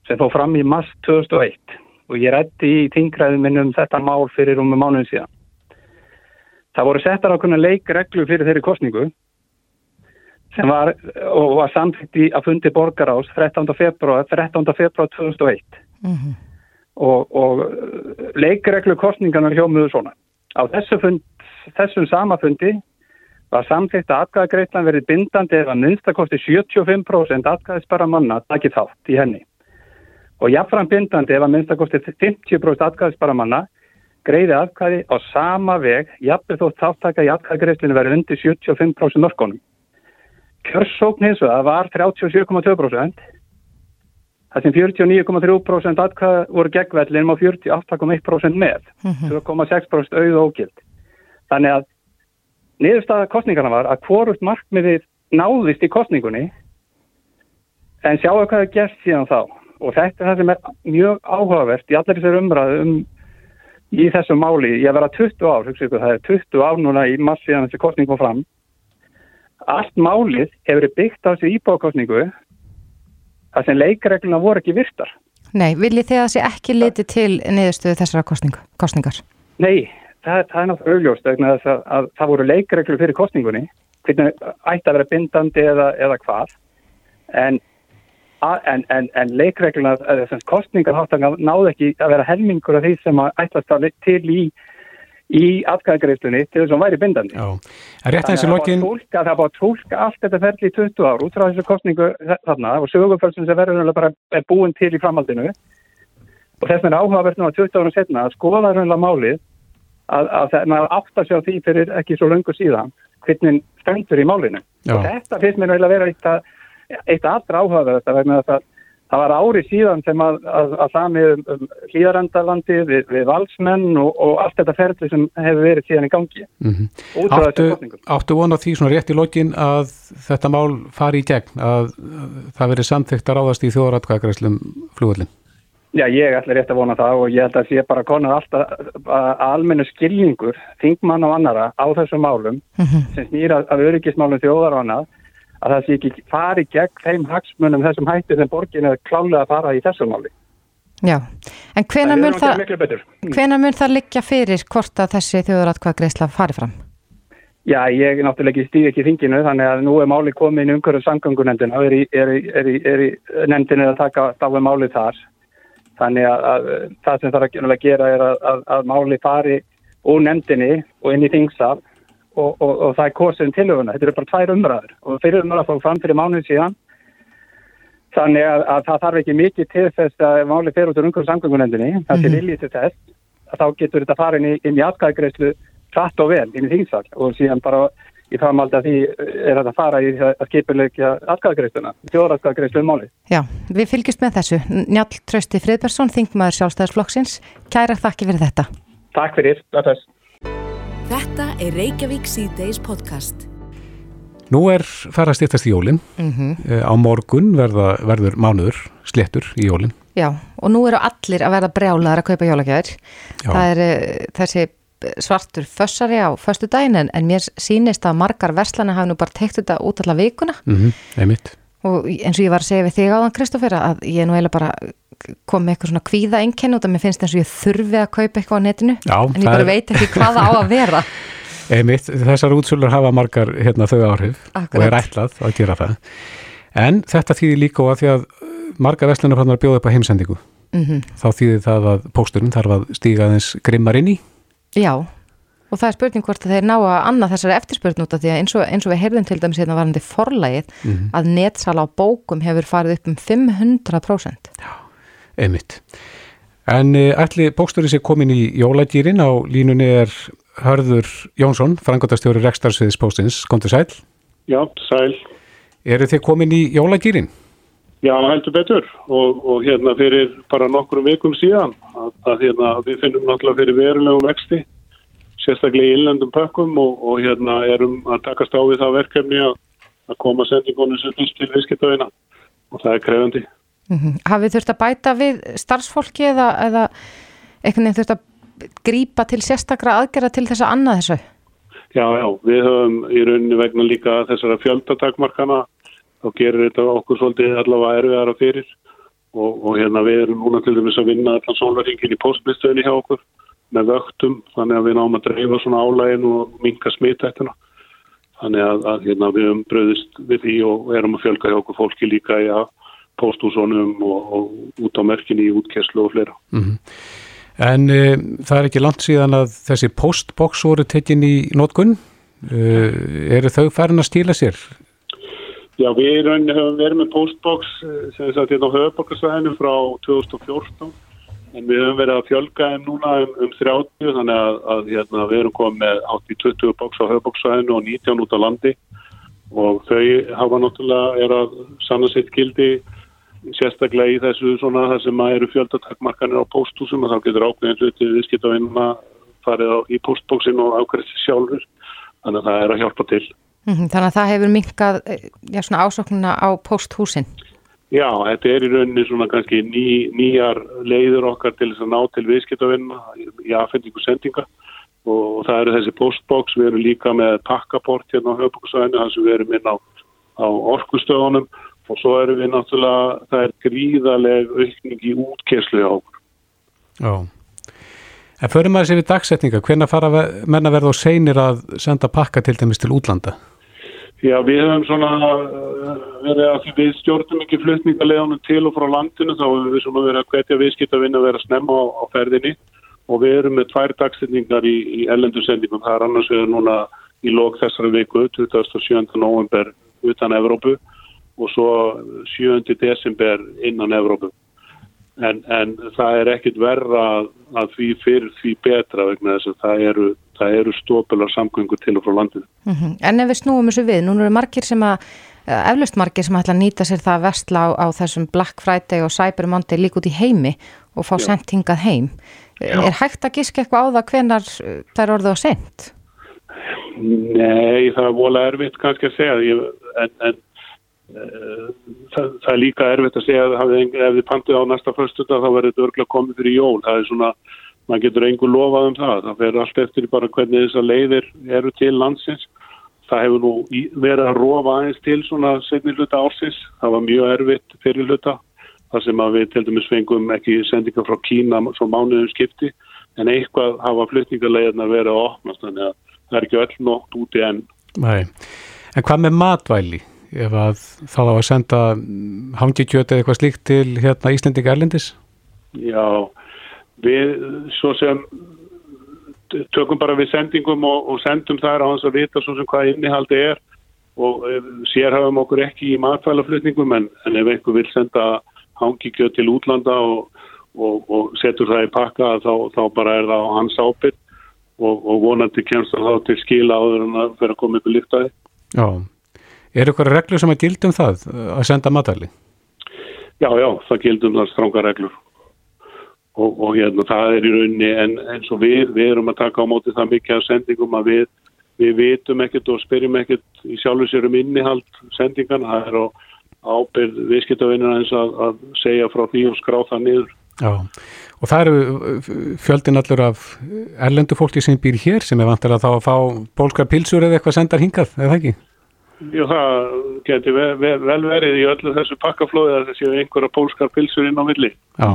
sem fóð fram í mars 2001 og ég rætti í tingræðum minnum þetta mál fyrir um mánuðin síðan. Það voru settar ákveðna leikreglu fyrir þeirri kostningu sem var, og var samtitt í að fundi borgarás 13. februar 13. februar 2001 mm -hmm. og, og leikreglu kostningarnar hjómuðu svona. Á þessu fund, þessum samafundi var samtitt að atkvæðagreitlan verið bindandi ef að minnstakosti 75% atkvæðisbara manna takið þátt í henni og jáfnfram bindandi ef að minnstakosti 50% atkvæðisbara manna greiði atkvæði á sama veg jafnveg þótt þáttaka í atkvæðagreitlinu verið undir 75% mörgónum. Kjörsókn hins vegar var 37,2% það sem 49,3% atkvæða voru gegnvellinum og 48,1% með 2,6% auð og ógild. Þannig að niðurstaða kostningarna var að hvorust markmiðið náðist í kostningunni en sjáu hvað það gerst síðan þá. Og þetta er það sem er mjög áhugavert í allir þessar umræðu um í þessu máli, ég verða 20 ár ykkur, það er 20 ár núna í massíðan þessi kostning kom fram. Allt málið hefur byggt á þessu íbákostningu það sem leikregluna voru ekki virtar. Nei, viljið þið að það sé ekki liti til niðurstöðu þessara kostningar? Nei, það, það er náttúrulega augljóst að, að, að það voru leikreglu fyrir kostningunni hvernig ætti að vera bindandi eða, eða hvað. En En, en, en leikregluna, kostningarháttanga náðu ekki að vera helmingur af því sem að ætlast að til í, í afgæðgreiftunni til þess að hún væri bindandi. Rétt að lokin... Það er bara að tólka allt þetta ferli í 20 ár út frá þessu kostningu þarna og sögumfölsum sem verður bara búin til í framhaldinu. Og þess vegna áhugavert nú að 20 árum setna að skoða raunlega málið að, að það er átt að sjá því fyrir ekki svo löngu síðan hvernig stendur í málinu. Þetta finnst mér að vera eitt að eitt allra áhugaverð þetta vegna að það var ári síðan sem að, að, að samið um, um hlýðarendalandi við, við valsmenn og, og allt þetta ferli sem hefur verið síðan í gangi. Mm -hmm. áttu, áttu vona því svona rétt í lokin að þetta mál fari í gegn, að, að það veri samþygt að ráðast í þjóðratkvæðagræslum flugvöldin? Já, ég ætla rétt að vona það og ég held að sé bara konar alltaf almennu skilningur, þingmann og annara á þessum málum mm -hmm. sem snýra af öryggismálum þjóðar og annað að það sé ekki fari gegn þeim hagsmunum þessum hætti sem borgin er klálega að fara í þessum máli. Já, en hvena mun það, mm. mun það liggja fyrir hvort að þessi þjóðratkvæðgreisla fari fram? Já, ég náttúrulega stýð ekki þinginu þannig að nú er máli komin umhverju samgöngunendina og er í, er, í, er, í, er í nendinu að taka stáðu máli þar. Þannig að, að það sem er að gera er að, að, að máli fari úr nendinni og inn í þingsal og, og, og það er kosin tilhuguna. Þetta eru bara tvær umræður og fyrir umræður fór fram fyrir mánuð síðan. Þannig að, að það þarf ekki mikið til þess að máli fyrir út úr umhverjum samgöngunendinni, það er til viljið til þess. Að þá getur þetta farin í, inn í atkæðgreyslu frætt og vel inn í þingsal og síðan bara í framaldi að því er þetta að fara í að skipilegja atkæðgreisluna, þjóðratkæðgreyslu um máli. Já, við fylgjumst með þessu. Njáln Trausti Friðbergsson, þingmaður sjálfstæðisflokksins, kæra þakki fyrir þetta. Takk fyrir, þetta Þetta er Reykjavík C-Days podcast. Nú er fara að styrtast í jólinn. Mm -hmm. Á morgun verða, verður mánuður slettur í jólinn. Já, og nú eru allir að verða brjálaðar að kaupa jólagjær. Það er uh, þessi svartur fössari á förstu daginn en, en mér sínist að margar verslana hafa nú bara tekt þetta út allar vikuna. Mm -hmm. Og eins og ég var að segja við þig áðan Kristófera að ég nú eiginlega bara komið eitthvað svona kvíða einkenn út að mér finnst eins og ég þurfi að kaupa eitthvað á netinu Já, en ég það bara er- veit ekki hvað það á að vera Einmitt, þessar útsölur hafa margar hérna, þau áhrif Akkurat. og er ætlað að gera það. En þetta þýðir líka og að því að margar vestlunarfannar bjóða upp á heimsendingu. mm Þá þýðir það að pósturinn þarf að stíga aðeins grimmar inn í. Já, og það er spurning hvort að þeir ná að annað þessari eftirspurn út af því að eins og, eins og við heyrðum til dæmis hérna varandi forlægið að netsala á bókum hefur farið upp um 500%. Einmitt. En eh, ætli pósturinn sé komin í jólagýrin á línunni er Hörður Jónsson, frangotastjóri Rekstarsviðs póstins. Komdu sæl. Já, sæl. Eru þið komin í jólagýrin? Já, heldur betur og, og hérna fyrir bara nokkrum vikum síðan að, að hérna við finnum náttúrulega fyrir verulegum vexti sérstaklega í innlendum pökkum og, og hérna erum að takast á við það verkefni að, að koma sendingunum sem fyrst til viðskiptavina og það er krefandi. Mm Hafið þurft að bæta við starfsfólki eða, eða einhvern veginn þurft að grípa til sérstakra aðgerða til þess að annað þessu? Já, já, við höfum í rauninni vegna líka þessara fjöldatakmarkana þá gerir þetta okkur svolítið allavega erfiðara fyrir og, og hérna við erum núna til dæmis að vinna allan sólvaringin í postmistöðinni hjá okkur með vöktum þannig að við náum að dreifa svona álægin og minka smittættina þannig að, að hérna, við höfum bröðist við því og erum að fjölga hjá okkur fólki líka í að posthúsonum og, og út á merkinni í útkerslu og fleira. En e, það er ekki langt síðan að þessi postbox voru tekin í nótkunn. E, eru þau farin að stíla sér? Já, við höfum verið með postbox eh, sem sagt hérna á höfuborgarsvæðinu frá 2014 en við höfum verið að fjölga þeim núna um, um 30 þannig að, að hérna, við erum komið með 80-20 box á höfuborgarsvæðinu og 19 út á landi. Og þau hafa náttúrulega er að sanna sitt gildi sérstaklega í þessu svona það sem að eru fjöldatakmarkanir á posthúsum og þá getur ákveðin hluti viðskiptavinnuna farið á, í postboxin og ákveðið sjálfur þannig að það er að hjálpa til. Mm Þannig að það hefur minkað já, svona ásóknuna á posthúsin. Já, þetta er í rauninni svona kannski ný, nýjar leiður okkar til þess að ná til viðskiptavinna í aðfendingu sendinga og það eru þessi postbox, við erum líka með pakkaport hérna á höfbúksvæðinu þar sem við erum inn á, á orkustöðunum og svo erum við náttúrulega, það er gríðaleg aukning í útkerslu á okkur. Já. En förum maður sér við dagsetninga, hvenna fara ve- menn að verða og seinir að senda pakka til dæmis til útlanda? Já, við höfum svona uh, verið að því við stjórnum ekki flutningaleganum til og frá landinu þá höfum við svona verið að hvetja viðskiptavinn að vera snemma á, á ferðinni og við erum með tvær dagsetningar í, í ellendusendingum. Það er annars við núna í lók þessari viku, 27. november utan Evrópu og svo 7. desember innan Evrópu. En, en það er ekkit verra að, því fyrir því betra vegna þess að það eru, eru stópular samgöngu til og frá landinu. Mm En ef við snúum þessu við, nú eru margir sem að, eh, eflaust margir sem ætla að nýta sér það að vestla á, á þessum Black Friday og Cyber Monday líka út í heimi og fá Já. sendt hingað heim. Já. Er hægt að giska eitthvað á það hvenar eh, það er orðið á sent? Nei, það er vola erfitt kannski að segja ég, en, en það, það er líka erfitt að segja að ef þið pantið á næsta föstudag þá verður þetta örgulega komið fyrir jól það er svona, maður getur einhver lofað um það það fer allt eftir bara hvernig þessar leiðir eru til landsins það hefur nú verið að rofa aðeins til svona setni hluta ársins það var mjög erfitt fyrir hluta þar sem að við til dæmis fengum ekki sendinga frá Kína svo mánuðum skipti en eitthvað hafa flutningarleiðina verið að opnast þannig að það er ekki öll nótt úti enn. Nei. En hvað með matvæli? Ef að þá á að senda hangikjöt eða eitthvað slíkt til hérna Íslendinga Erlendis? Já, við svo sem tökum bara við sendingum og, og sendum þær á hans að vita svo sem hvað innihaldi er og eh, sérhafum okkur ekki í matfælaflutningum en, en ef einhver vil senda hangikjöt til útlanda og, og, og setur það í pakka þá, þá bara er það á hans ábyrg og, og vonandi kemst það þá til skila áður en að fyrir að koma í líftæði. Já. Er eitthvað reglur sem að gildum það að senda matvæli? Já, já, það gildum það stránga reglur og, og hérna það er í rauninni en eins og við, við erum að taka á móti það mikið af sendingum að við, við vitum ekkert og spyrjum ekkert í sjálfu sér um innihald sendingan, það er á ábyrð viðskiptavinnina eins að, að segja frá því og skrá það niður. Já. Og það eru uh, fjöldin allur af erlendu fólki sem býr hér sem er vantilega þá að fá bólskar pilsur eða eitthvað sendar hingað, eða ekki? Já, það geti ve ve vel verið í öllu þessu pakkaflóði að þessi einhverja pólskar pilsur inn á milli. Já,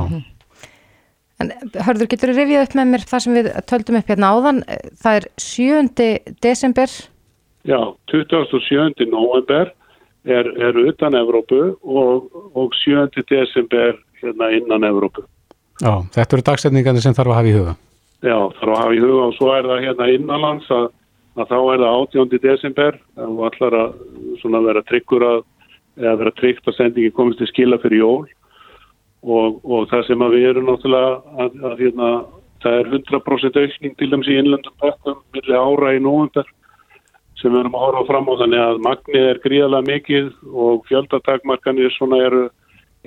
En hörður, getur þú rifjað upp með mér það sem við töldum upp hérna áðan? Það er 7. desember, Já, 27. november er, er utan Evrópu og, og 7. desember hérna innan Evrópu. já, þetta eru dagsetningarnir sem þarf að hafa í huga. Já, þarf að hafa í huga og svo er það hérna innanlands að, að þá er það 18. desember og allar að vera tryggur að eða vera tryggt að sendingi komist til skila fyrir jól og, og það sem að við erum náttúrulega að, að hérna, það er 100% aukning til dæmis í innlöndum pökkum milli ára í november sem við erum að horfa fram á þannig að magnið er gríðarlega mikið og fjöldatakmarkanir svona eru,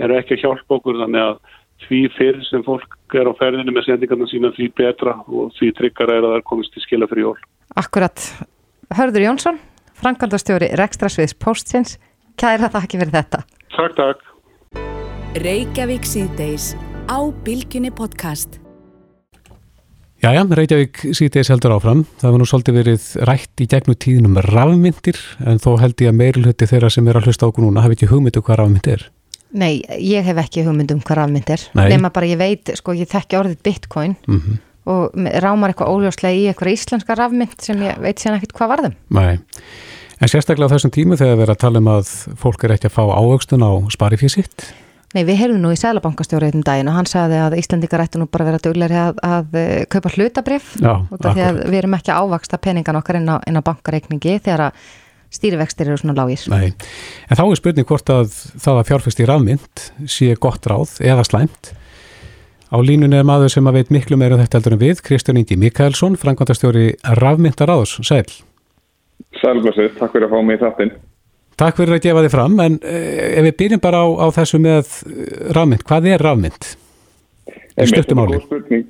eru ekki að hjálpa okkur þannig að því fyrir sem fólk er á ferðinu með sendingarna sína því betra og því tryggar er að það er komist til skila fyrir jól. akkurat. Hörður Jónsson, Frankandastjóri Rekstrasviðs Póstins, kæra það ekki fyrir þetta. Takk, takk. Reykjavík síðdeis á Bilginni podcast. Jæja, Reykjavík síðdeis heldur áfram. Það var nú svolítið verið rætt í gegnum tíðinum rafmyndir en þó held ég að meirulhutti þeirra sem er að hlusta á okkur núna hafi ekki hugmyndu hvað rafmynd er. Nei, ég hef ekki hugmynd um hvað rafmynd er. Nefna bara ég veit, sko, ég þekki orðið bitcoin Mm og rámar eitthvað óljóslega í eitthvað íslenska rafmynd sem ég veit síðan ekkert hvað varðum. Nei. En sérstaklega á þessum tímu þegar við erum að tala um að fólk er ekki að fá ávöxtun á sparifíð sitt. Nei, við heyrðum nú í Sælabankastjóri einn daginn og hann sagði að Íslandingar ættu nú bara að vera duglegri að, að eh, kaupa hlutabrif Já, út af því að við erum ekki að ávaksta peningan okkar inn á, inn á bankareikningi þegar að stýrivextir eru svona lágir. Nei. En þá er spurning hvort að það að fjárfæst í rafmynd sé gott ráð eða slæmt. Á línunni er maður sem að veit miklu meira um þetta heldur en við, Kristján Ingi Mikaelsson, frangvandastjóri rafmyndaráðs, sæl. Sælblössu, takk fyrir að fá mig í þáttinn. Takk fyrir að gefa þið fram, en eh, ef við byrjum bara á, á þessu með rafmynd, hvað er rafmynd? Í stuttu máli. Góð spurning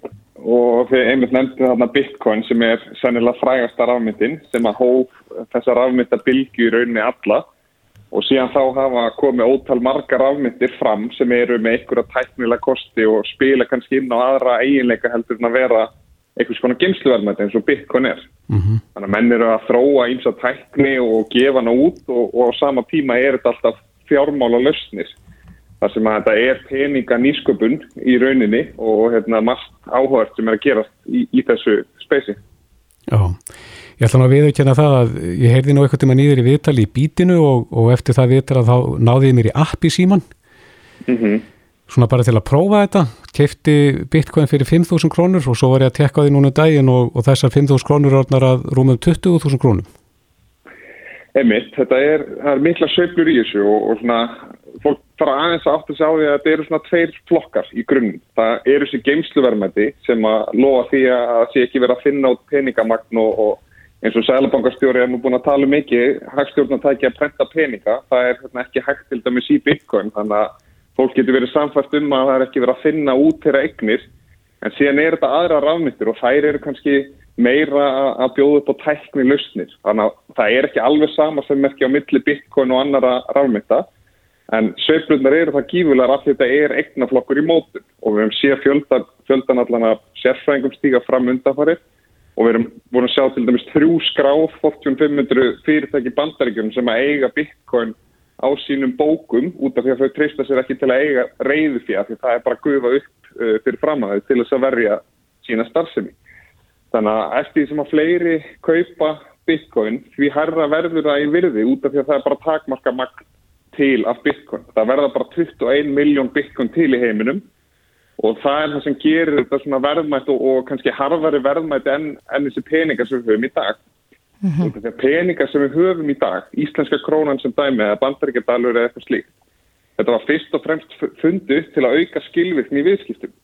og þið einmitt nefndi þarna Bitcoin sem er sennilega frægasta rafmyndin sem að hóf þessa rafmyndabilgju í rauninni alla og síðan þá hafa komið ótal margar rafmyndir fram sem eru með einhverja tæknilega kosti og spila kannski inn á aðra eiginleika heldur en að vera einhvers konar geimsluverðmætti eins og Bitcoin er. Mm Þannig að menn eru að þróa ímsa tækni og gefa hana út og, og á sama tíma er þetta alltaf fjármála lausnir. Þar sem að þetta er peninga nýsköpun í rauninni og hérna, margt áhugart sem er að gerast í, í þessu speysi. Já, ég ætla nú að viðurkenna það að ég heyrði nú eitthvað tíma nýður í viðtali í bítinu og, og eftir það viðtal að þá náði ég mér í app í síman Mm svona bara til að prófa þetta. Kefti bitcoin fyrir 5.000 krónur og svo var ég að tekka því núna um daginn og, og þessar 5.000 krónur orðnar að rúmum 20.000 krónum. Emitt, þetta er, er mikla sveiflur í þessu og, og svona, fólk fara aðeins að átta sig á því að þetta eru svona tveir flokkar í grunn. Það eru þessi geimsluverðmæti sem að lofa því að það sé ekki verið að finna út peningamagn og, og eins og sælabankastjóri er nú búin að tala um mikið, hægstjórn að tækja að prenta peninga, það er hérna, ekki hægt til dæmis í bitcoin, þannig að fólk getur verið samfært um að það er ekki verið að finna út þeirra eignir, en síðan er þetta aðra rafmyndir og þær eru kannski meira að bjóða upp á tækni lausnir. Þannig að það er ekki alveg sama sem ekki á milli bitcoin og annara rafmynda, en sveiflunar eru það gífulegar því þetta er eignaflokkur í mótum og við höfum séð fjöldan, fjöldan allan að sérfræðingum stíga fram undanfarið og við erum búin að sjá til dæmis þrjú skráð Fortune 500 fyrirtæki bandaríkjum sem að eiga bitcoin á sínum bókum út af því að þau treysta sér ekki til að eiga reyðu fyrir því það er bara að gufa upp uh, fyrir fram að þau til þess að verja sína starfsemi. Þannig að eftir því sem að fleiri kaupa bitcoin því herra verður það í virði út af því að það er bara takmarka magn til af bitcoin. Það verða bara 21 miljón bitcoin til í heiminum og það er það sem gerir þetta svona verðmætt og, og kannski harfari verðmætt en, en þessi peningar sem við höfum í dag. Mm -hmm. Þegar peningar sem við höfum í dag, íslenska krónan sem dæmi eða bandaríkjadalur eða eitthvað slíkt, þetta var fyrst og fremst fundu til að auka skilvirkni í viðskiptum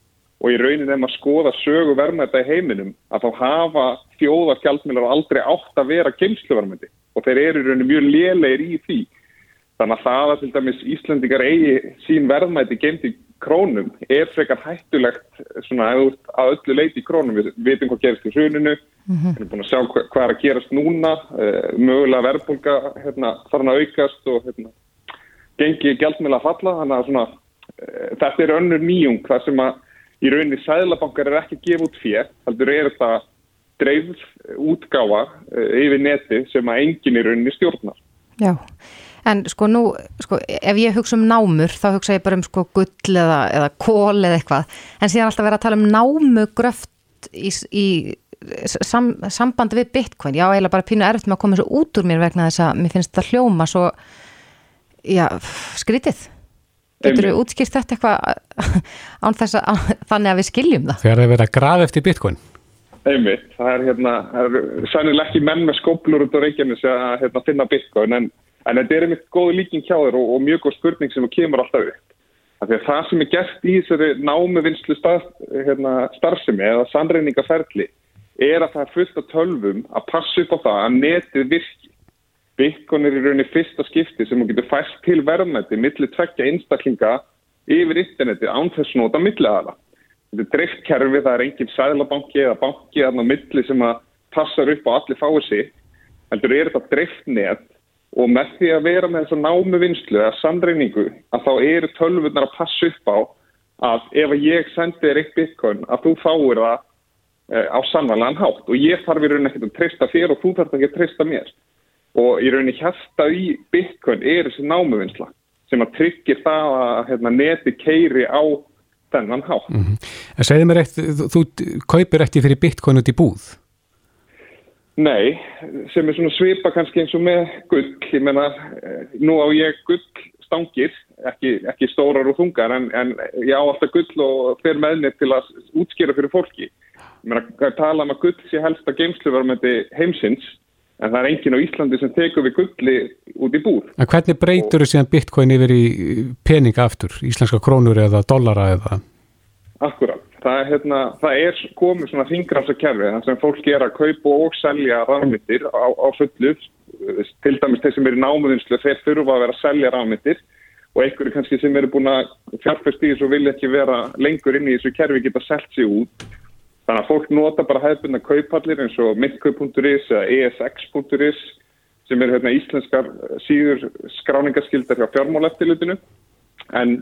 og í raunin ef maður skoða sögu verðmæta í heiminum að þá hafa þjóðarskjaldmilar aldrei átt að vera geimsluverðmæti og þeir eru í raunin mjög lélegir í því. Þannig að það að til dæmis Íslandingar eigi sín verðmæti geimt í krónum er frekar hættulegt svona að öllu leiti í krónum. Við veitum hvað gerist í hruninu, mm -hmm. við erum búin að sjá hvað, hvað er að gerast núna, uh, mögulega verðbólka hérna, þarf að aukast og hérna, gengi gjaldmiðla að falla. Þannig að svona, uh, þetta er önnur nýjung þar sem að í rauninni sæðlabankar er ekki að gefa út fér, heldur er þetta dreifð útgáfa uh, yfir neti sem að enginn í rauninni stjórnar. Já, en sko nú, sko, ef ég hugsa um námur þá hugsa ég bara um sko gull eða, eða kól eða eitthvað, en síðan alltaf vera að tala um námugröft í, í sam, sambandi við bitcoin, já, eiginlega bara pínu erft með að koma þessu út úr mér vegna þess að mér finnst þetta hljóma svo já, skrítið. Getur við útskýrt þetta eitthvað án þess að þannig að við skiljum það? Þegar það er verið að grafa eftir bitcoin. Einmitt, það er hérna, það er sannilega ekki menn með skóplur út á Reykjanes að hérna, finna bitcoin en, en þetta er einmitt góð líking hjá þér og, og mjög góð spurning sem kemur alltaf upp. Það, það sem er gert í þessari námuvinnslu starf, hérna, starfsemi eða sannreiningaferli er að það er fullt af tölvum að passa upp á það að netið virki. Bitcoin er í rauninni fyrsta skipti sem þú getur fæst til verðmætti millir tvekja einstaklinga yfir interneti án þess nota milliðala. Þetta er driftkerfi, það er enginn sæðlabanki eða banki eða milli sem að passar upp á allir fáið sig. Heldur er þetta driftnet og með því að vera með þess að námu vinslu eða sandreiningu að þá eru tölvurnar að passa upp á að ef ég sendi þér eitt bitcoin að þú fáir það eh, á sannvalan hátt og ég þarf í rauninni ekkert að treysta þér og þú þarf ekki að treysta mér. Og í rauninni hérsta í bitcoin er þessi námu vinsla sem að tryggir það að hérna, neti keiri á þennan hátt. Mm -hmm. En segði mér eitt, þú, kaupir eftir fyrir bitcoin út í búð? Nei, sem er svona svipa kannski eins og með gull, ég menna, eh, nú á ég gull stangir, ekki, ekki stórar og þungar, en, en ég á alltaf gull og fer meðnir til að útskýra fyrir fólki. Ég menna, tala um að gull sé helst að geimsluverðmyndi heimsins, en það er enginn á Íslandi sem tekur við gulli út í búð. En hvernig breytur síðan bitcoin yfir í peninga aftur, íslenska krónur eða dollara eða? Akkurát, það er, hérna, það er komið svona þingrafsa kerfi þar sem fólk er að kaupa og selja rafmyndir á, á fullu, til dæmis þeir sem eru námuðinslu þeir þurfa að vera að selja rafmyndir. Og einhverju kannski sem eru búin að fjárfæst í þessu og vilja ekki vera lengur inn í þessu kerfi geta selgt sig út. Þannig að fólk nota bara hefðbundna kaupallir eins og mittkaup.is eða esx.is sem er hérna, íslenskar síður skráningaskildar hjá fjármáleftilutinu. En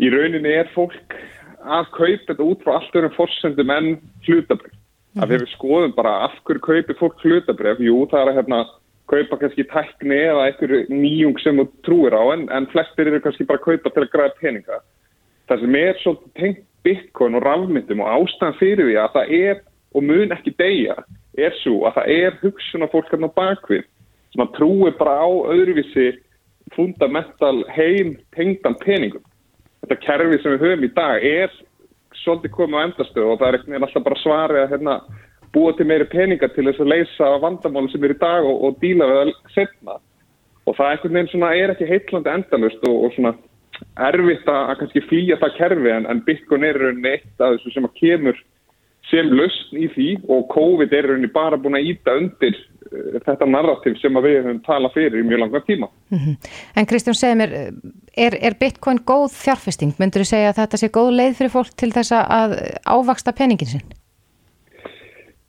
í rauninni er fólk að kaupa þetta út frá allt öðrum fórsendum en hlutabrif. Mm -hmm. Að við skoðum bara af hverju kaupi fólk hlutabrif. Jú, það er að hérna, kaupa kannski tækni eða einhverju nýjung sem þú trúir á en, en flestir eru kannski bara að kaupa til að græða peninga. Það sem er svolítið tengt bitcoin og rafmyndum og ástæðan fyrir því að það er og mun ekki deyja er svo að það er hugsun af fólk hérna bakvið sem að trúi bara á öðruvísi fundamental heim tengdan peningum. Þetta kerfi sem við höfum í dag er svolítið komið á endastöðu og það er alltaf bara svarið að hérna, búa til meiri peninga til þess að leysa vandamáli sem er í dag og, og díla við að setna. Og það er, er ekki heitlandi endalust og, og svona erfitt að kannski flýja það kerfi en, en Bitcoin er rauninni eitt af þessu sem að kemur sem lausn í því og COVID er rauninni bara búin að íta undir þetta narrativ sem við höfum talað fyrir í mjög langa tíma. Mm -hmm. En Kristján segir mér, er, er Bitcoin góð þjárfesting? Myndur þú segja að þetta sé góð leið fyrir fólk til þess að ávaksta peningin sinn?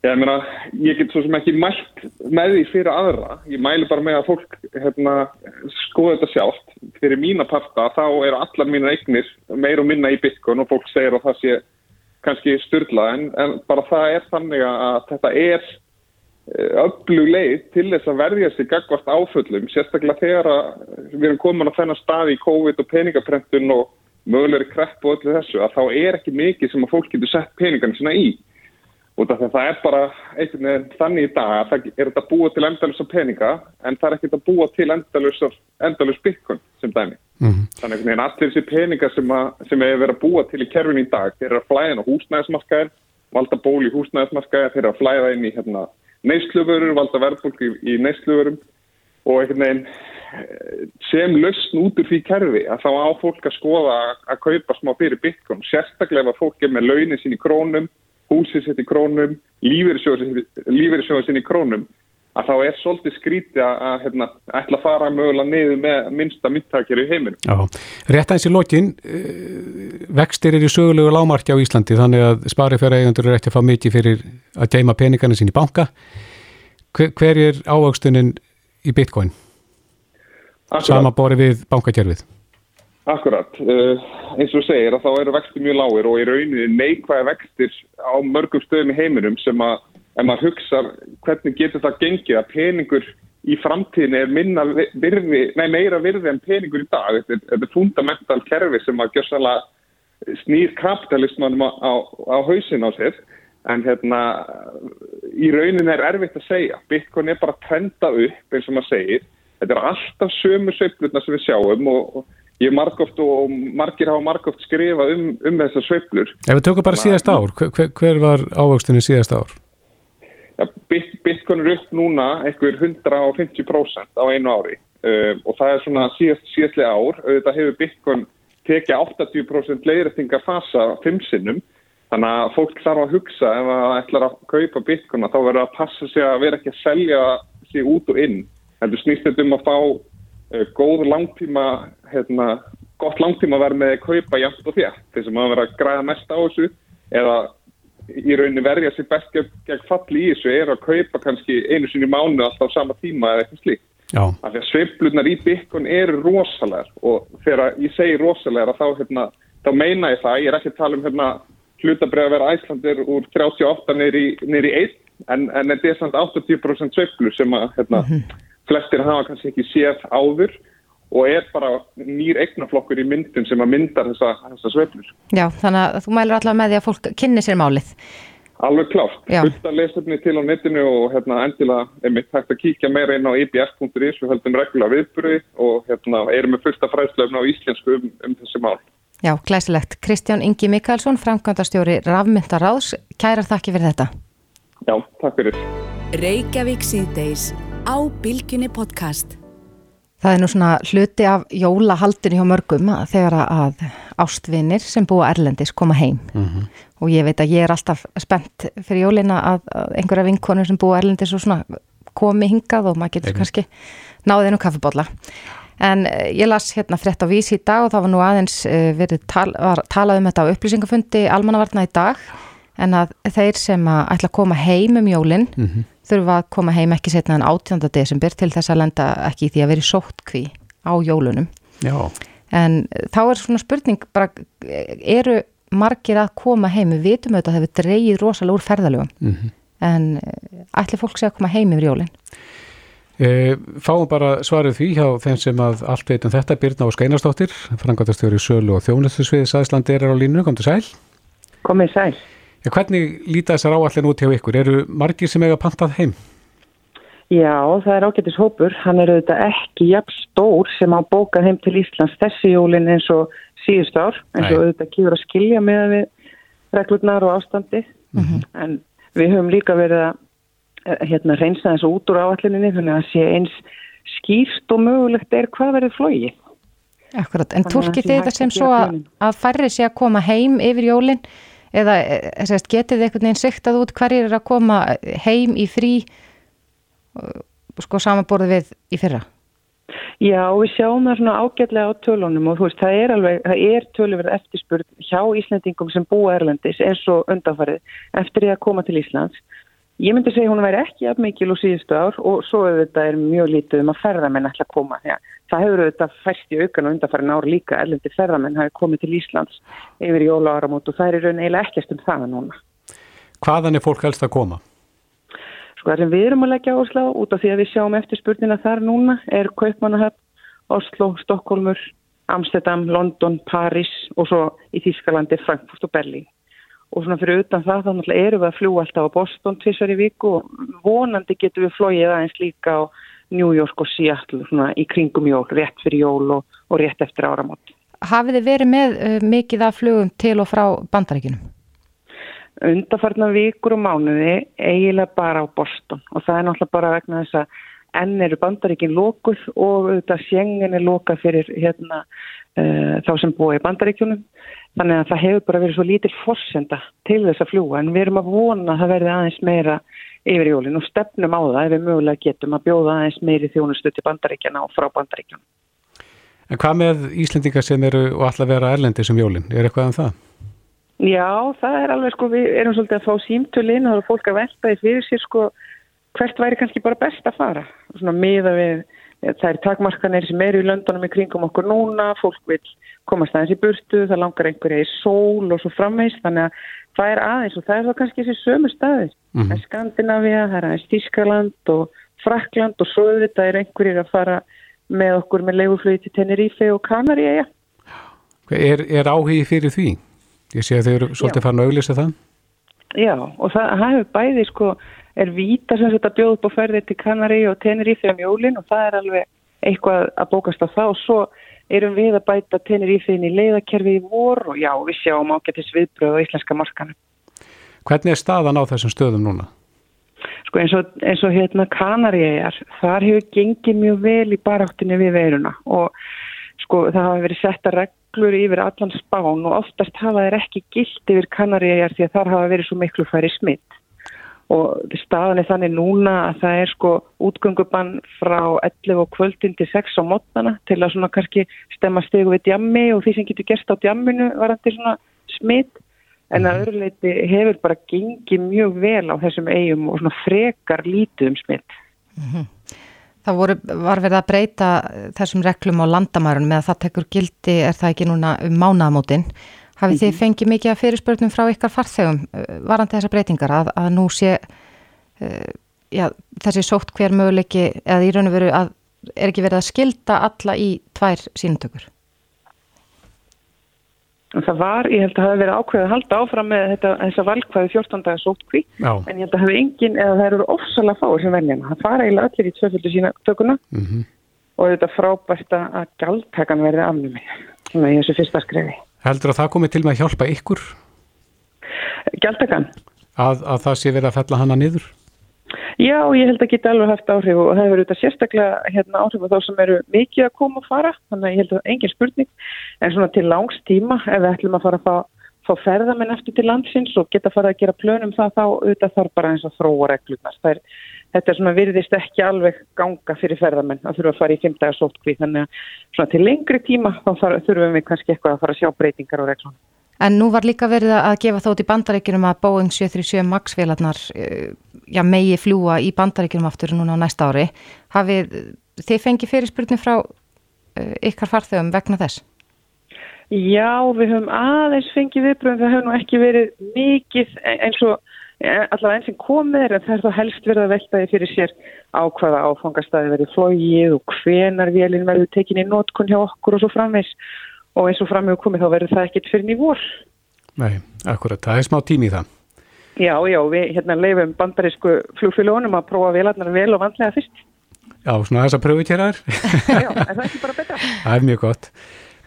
Ég meina, ég get svo sem ekki mælt með því fyrir aðra. Ég mælu bara með að fólk hérna, skoða þetta sjálft. Fyrir mína parta þá eru allar mína eignir meir og minna í Bitcoin og fólk segir að það sé kannski styrla en, en bara það er þannig að þetta er eh, öflug leið til þess að verðja sig gagvart áföllum, sérstaklega þegar við erum komin á þennan stað í COVID og peningaprentun og mögulegri krepp og öllu þessu að þá er ekki mikið sem að fólk getur sett peningarnir sína í og það er bara einhvern veginn þannig í dag að það er þetta búið til endalus af peninga en það er ekkert að búa til endalus, endalus byggun sem dæmi. Mm -hmm. Þannig að allir þessi peninga sem, sem er verið að búa til í kerfin í dag, þeir eru að flæða inn á húsnæðismarkaðin, valda ból í húsnæðismarkaðin, þeir eru að flæða inn í hérna, neysluverur, valda verðbólk í, í neysluverum og einhvern veginn eh, sem lausn út úr því kerfi að þá á fólk að skoða að, kaupa smá fyrir byggun, sérstaklega fólk er með launin sín í krónum húsið sitt í krónum, lífeyrissjóðið sinni í krónum, að þá er svolítið skrítið að hérna, ætla að fara mögulega niður með minnsta myndtakir í heiminum. Já, rétt aðeins í lokin, eh, vextir er í sögulegu lámarki á Íslandi þannig að sparifjara eigandur er eftir að fá mikið fyrir að geima peningarna sín í banka. Hver, hver er ávöxtunin í bitcoin? Sama bori við bankakjörfið? Akkurat, uh, eins og segir að þá eru vexti mjög lágir og í rauninni neikvæði vextir á mörgum stöðum í heiminum sem að ef maður hugsa hvernig getur það gengið að peningur í framtíðin er minna virði, nei meira virði en peningur í dag. Þetta er, þetta er fundamental kerfi sem að gjössalega snýr kapitalismanum á, á, á hausin á sér en hérna í raunin er erfitt að segja. Bitcoin er bara að trenda upp eins og maður segir. Þetta er alltaf sömu sveiflurna sem við sjáum og, og ég margóft og margir hafa margóft skrifað um, um þessar sveiflur. Ef við tökum bara síðast ár, hver, hver var ávöxtunni síðast ár? Er upp núna eitthvað 150% á einu ári uh, og það er svona síðast, síðastlega ár. Þetta hefur Bitcoin tekið 80% leiðrættingar fasa fimm sinnum þannig að fólk þarf að hugsa ef það ætlar að kaupa Bitcoin þá verður að passa sig að vera ekki að selja sig út og inn. Þetta snýst þetta um að fá uh, góð langtíma, hérna, gott langtíma verð með að kaupa jæmt og þér þess að verður að græða mest á þessu eða í rauninni verja sér best gegn, gegn falli í þessu er að kaupa kannski einu sinni mánu alltaf á sama tíma eða eitthvað slíkt. Af því að sveiflunar í Bitcoin eru rosalegar og þegar ég segi rosalegar þá, hérna, þá meina ég það, ég er ekki að tala um hérna, hlutabrið að vera æslandir úr 38 neyri, neyri 1 en, en þetta er samt 80% sveiflu sem að hérna, mm -hmm. flestir hafa kannski ekki séð áður og er bara nýr eignaflokkur í myndun sem að myndar þessa, þessa sveiflur. Já, þannig að þú mælur allavega með því að fólk kynni sér málið. Alveg klárt. Fullt að lesefni til á netinu og hérna, endilega er mitt hægt að kíkja meira inn á ibs.is við höldum reglulega viðbyrði og hérna, erum með fullta fræðslefna á íslensku um, um þessi mál. Já, glæsilegt. Kristján Ingi Mikalsson, framkvæmdastjóri Rafmyndaráðs. Kærar þakki fyrir þetta. Já, takk fyrir. Það er nú svona hluti af jólahaldinu hjá mörgum að þegar að ástvinir sem búa Erlendis koma heim mm -hmm. og ég veit að ég er alltaf spennt fyrir jólina að, einhverja vinkonur sem búa Erlendis og svona komi hingað og maður getur Eim. kannski náðið á kaffibólla. En ég las hérna frétt á vísi í dag og það var nú aðeins verið tal, talað um þetta á upplýsingafundi almannavarna í dag en að þeir sem að ætla að koma heim um jólinn mm -hmm þurfa að koma heim ekki setna en 18. desember til þess að lenda ekki í því að veri sóttkví á jólunum. Já. En þá er svona spurning bara, eru margir að koma heim, við vitum auðvitað að það hefur dreyið rosalega úr ferðalögum, mm -hmm. en ætli fólk sé að koma heim yfir jólinn? E, fáum bara svarið því hjá þeim sem að allt veitum þetta, Birna og Skeinastóttir, frangatastjóri Sölu og Þjónustusviðis Æsland er á línu, kom til sæl. Komið sæl. Ja, hvernig líta þessar áallin út hjá ykkur? Eru margir sem eiga pantað heim? Já, það er ágættis hópur. Hann er auðvitað ekki jafn stór sem á bókað heim til Íslands þessi jólin eins og síðust ár. En svo auðvitað kýður að skilja með við reglurnar og ástandi. Mm -hmm. En við höfum líka verið að eh, hérna, reynsa þessu út úr áallininni þannig að sé eins skýrst og mögulegt er hvað verið flóið. Akkurat, en tólkið þið þetta sem svo að, að færri sé að koma heim yfir jólinn eða eh, sérst, getið þið einhvern veginn siktað út hverjir er að koma heim í frí sko samanborðið við í fyrra? Já, við sjáum það svona ágætlega á tölunum og þú veist, það er alveg, það er töluverð eftirspurð hjá Íslandingum sem búa Erlendis eins og undanfarið eftir því að koma til Íslands Ég myndi segja hún væri ekki af mikil úr síðustu ár og svo auðvitað er mjög lítið um að ferðamenn ætla að koma. Já, það hefur auðvitað fæst í aukan og undanfærin ár líka erlendi ferðamenn hafi komið til Íslands yfir jóla áramót og það er raun eiginlega ekkert um það núna. Hvaðan er fólk helst að koma? Sko það sem við erum að leggja áslá út af því að við sjáum eftir spurningina þar núna er Kaupmannahöfn, Oslo, Stokkólmur, Amsterdam, London, Paris og svo í Þískalandi, Frankfurt og Berlín og svona fyrir utan það þá náttúrulega erum við að fljúa alltaf á Boston tvísar í viku og vonandi getum við flóið aðeins líka á New York og Seattle svona í kringum jól, rétt fyrir jól og, og rétt eftir áramót. Hafið þið verið með uh, mikið af flugum til og frá bandaríkinum? Undarfarnar vikur og mánuði eiginlega bara á Boston og það er náttúrulega bara vegna þess að enn eru bandaríkin lókuð og auðvitað sjengin er lókað fyrir hérna, uh, þá sem búið í bandaríkjunum Þannig að það hefur bara verið svo lítil fórsenda til þess að fljúa en við erum að vona að það verði aðeins meira yfir jólinn og stefnum á það ef við mögulega getum að bjóða aðeins meiri þjónustu til bandaríkjana og frá bandaríkjana. En hvað með Íslendingar sem eru og alltaf vera erlendi sem jólinn? Er eitthvað um það? Já, það er alveg sko, við erum svolítið að fá símtölinn og það er fólk að velta í fyrir sér sko hvert væri kannski bara best að fara. Svona miða við það er takmarkanir sem eru í löndunum í kringum okkur núna, fólk vil komast aðeins í burtu, það langar einhverja í sól og svo framveist, þannig að það er aðeins og það er þá kannski þessi sömu staðir. Mm -hmm. Það er Skandinavia, það er aðeins Tískaland og Frakland og svo þetta er einhverjir að fara með okkur með leiguflögi til Tenerife og Kanari eiga. Er, er áhugi fyrir því? Ég sé að þau eru svolítið farin að auglýsa það. Já, og það það hefur bæði sko, er víta sem þetta bjóð upp á ferði til Kanari og Tenerife um jólin og það er alveg eitthvað að bókast á það og svo erum við að bæta Tenerife inn í leiðakerfi í vor og já, við sjáum ágættis viðbröð á íslenska markanum. Hvernig er staðan á þessum stöðum núna? Sko eins og, eins og hérna Kanaríjar, þar hefur gengið mjög vel í baráttinni við veiruna og sko það hafa verið setta reglur yfir allan spán og oftast hafa þeir ekki gilt yfir Kanaríjar því að þar hafa verið svo miklu færi smitt og staðan er þannig núna að það er sko útgöngubann frá 11 og kvöldin til 6 á mótnana til að svona kannski stemma stegu við djammi og því sem getur gerst á djamminu varandi svona smitt en að öðru leiti hefur bara gengið mjög vel á þessum eigum og svona frekar lítið um smitt. Það voru, var verið að breyta þessum reglum á landamærunum með að það tekur gildi, er það ekki núna um mánaðamótin. Hafið þið fengið mikið að fyrirspörnum frá ykkar farþegum uh, varandi þessar breytingar að, að nú sé uh, já, þessi sótt hver möguleiki eða í raun og veru að er ekki verið að skilda alla í tvær sínumtökur? Það var, ég held að það hefði verið ákveðið að halda áfram með þetta, þessa valkvæði 14 dagar sótkví, en ég held að hafi engin, eða það eru ofsalega fáir sem velja hana. Það fara eiginlega allir í tvöföldu sína tökuna Mm og þetta frábært að gjaldtakan verði afnumi svona í þessu fyrsta skrefi. Heldur að það komið til með að hjálpa ykkur Gjaldtakan? að, að það sé verið að fella hana niður? Já, ég held að geta alveg haft áhrif og það hefur þetta sérstaklega hérna, áhrif á þá sem eru mikið að koma og fara, þannig að ég held að engin spurning, en svona til langs tíma ef við ætlum að fara að fá, fá ferðamenn eftir til landsins og geta fara að gera plönum það þá auðvitað þarf bara eins að þróa reglurnar. Er, þetta er svona virðist ekki alveg ganga fyrir ferðamenn að þurfa að fara í fimmdaga sótkví, þannig að svona til lengri tíma þá þurfum við kannski eitthvað að fara að sjá breytingar á reglunum. En nú var líka verið að gefa þótt í bandaríkjunum að Boeing 737 MAX vélarnar uh, já, megi fljúa í bandaríkjunum aftur núna á næsta ári. Hafið þið fengið fyrirspurning frá uh, ykkar farþegum vegna þess? Já, við höfum aðeins fengið viðbröðum, það hefur nú ekki verið mikið eins og eh, allavega eins sem komið er en það er þá helst verið að veltaði fyrir sér á hvaða áfangastæði verið flógið og hvenar vélinn verður tekin í nótkun hjá okkur og svo framvegs og eins og framveg komið þá verður það ekkit fyrir nývor. Nei, akkurat, það er smá tími í það. Já, já, við hérna leifum bandarísku flugfélagunum að prófa vélarnar vel og vandlega fyrst. Já, svona þess að pröfu hér aður. Já, er það ekki bara betra? það er mjög gott.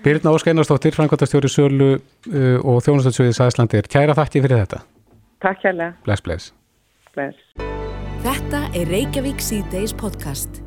Birna Ósk Einarsdóttir, Frankværtastjóri Sölu uh, og Þjónastöldssöðið Sæðslandir. Kæra þakki fyrir þetta. Takk hérlega. Bless, bless. Bless. Þetta er Reykjavík C-Days podcast.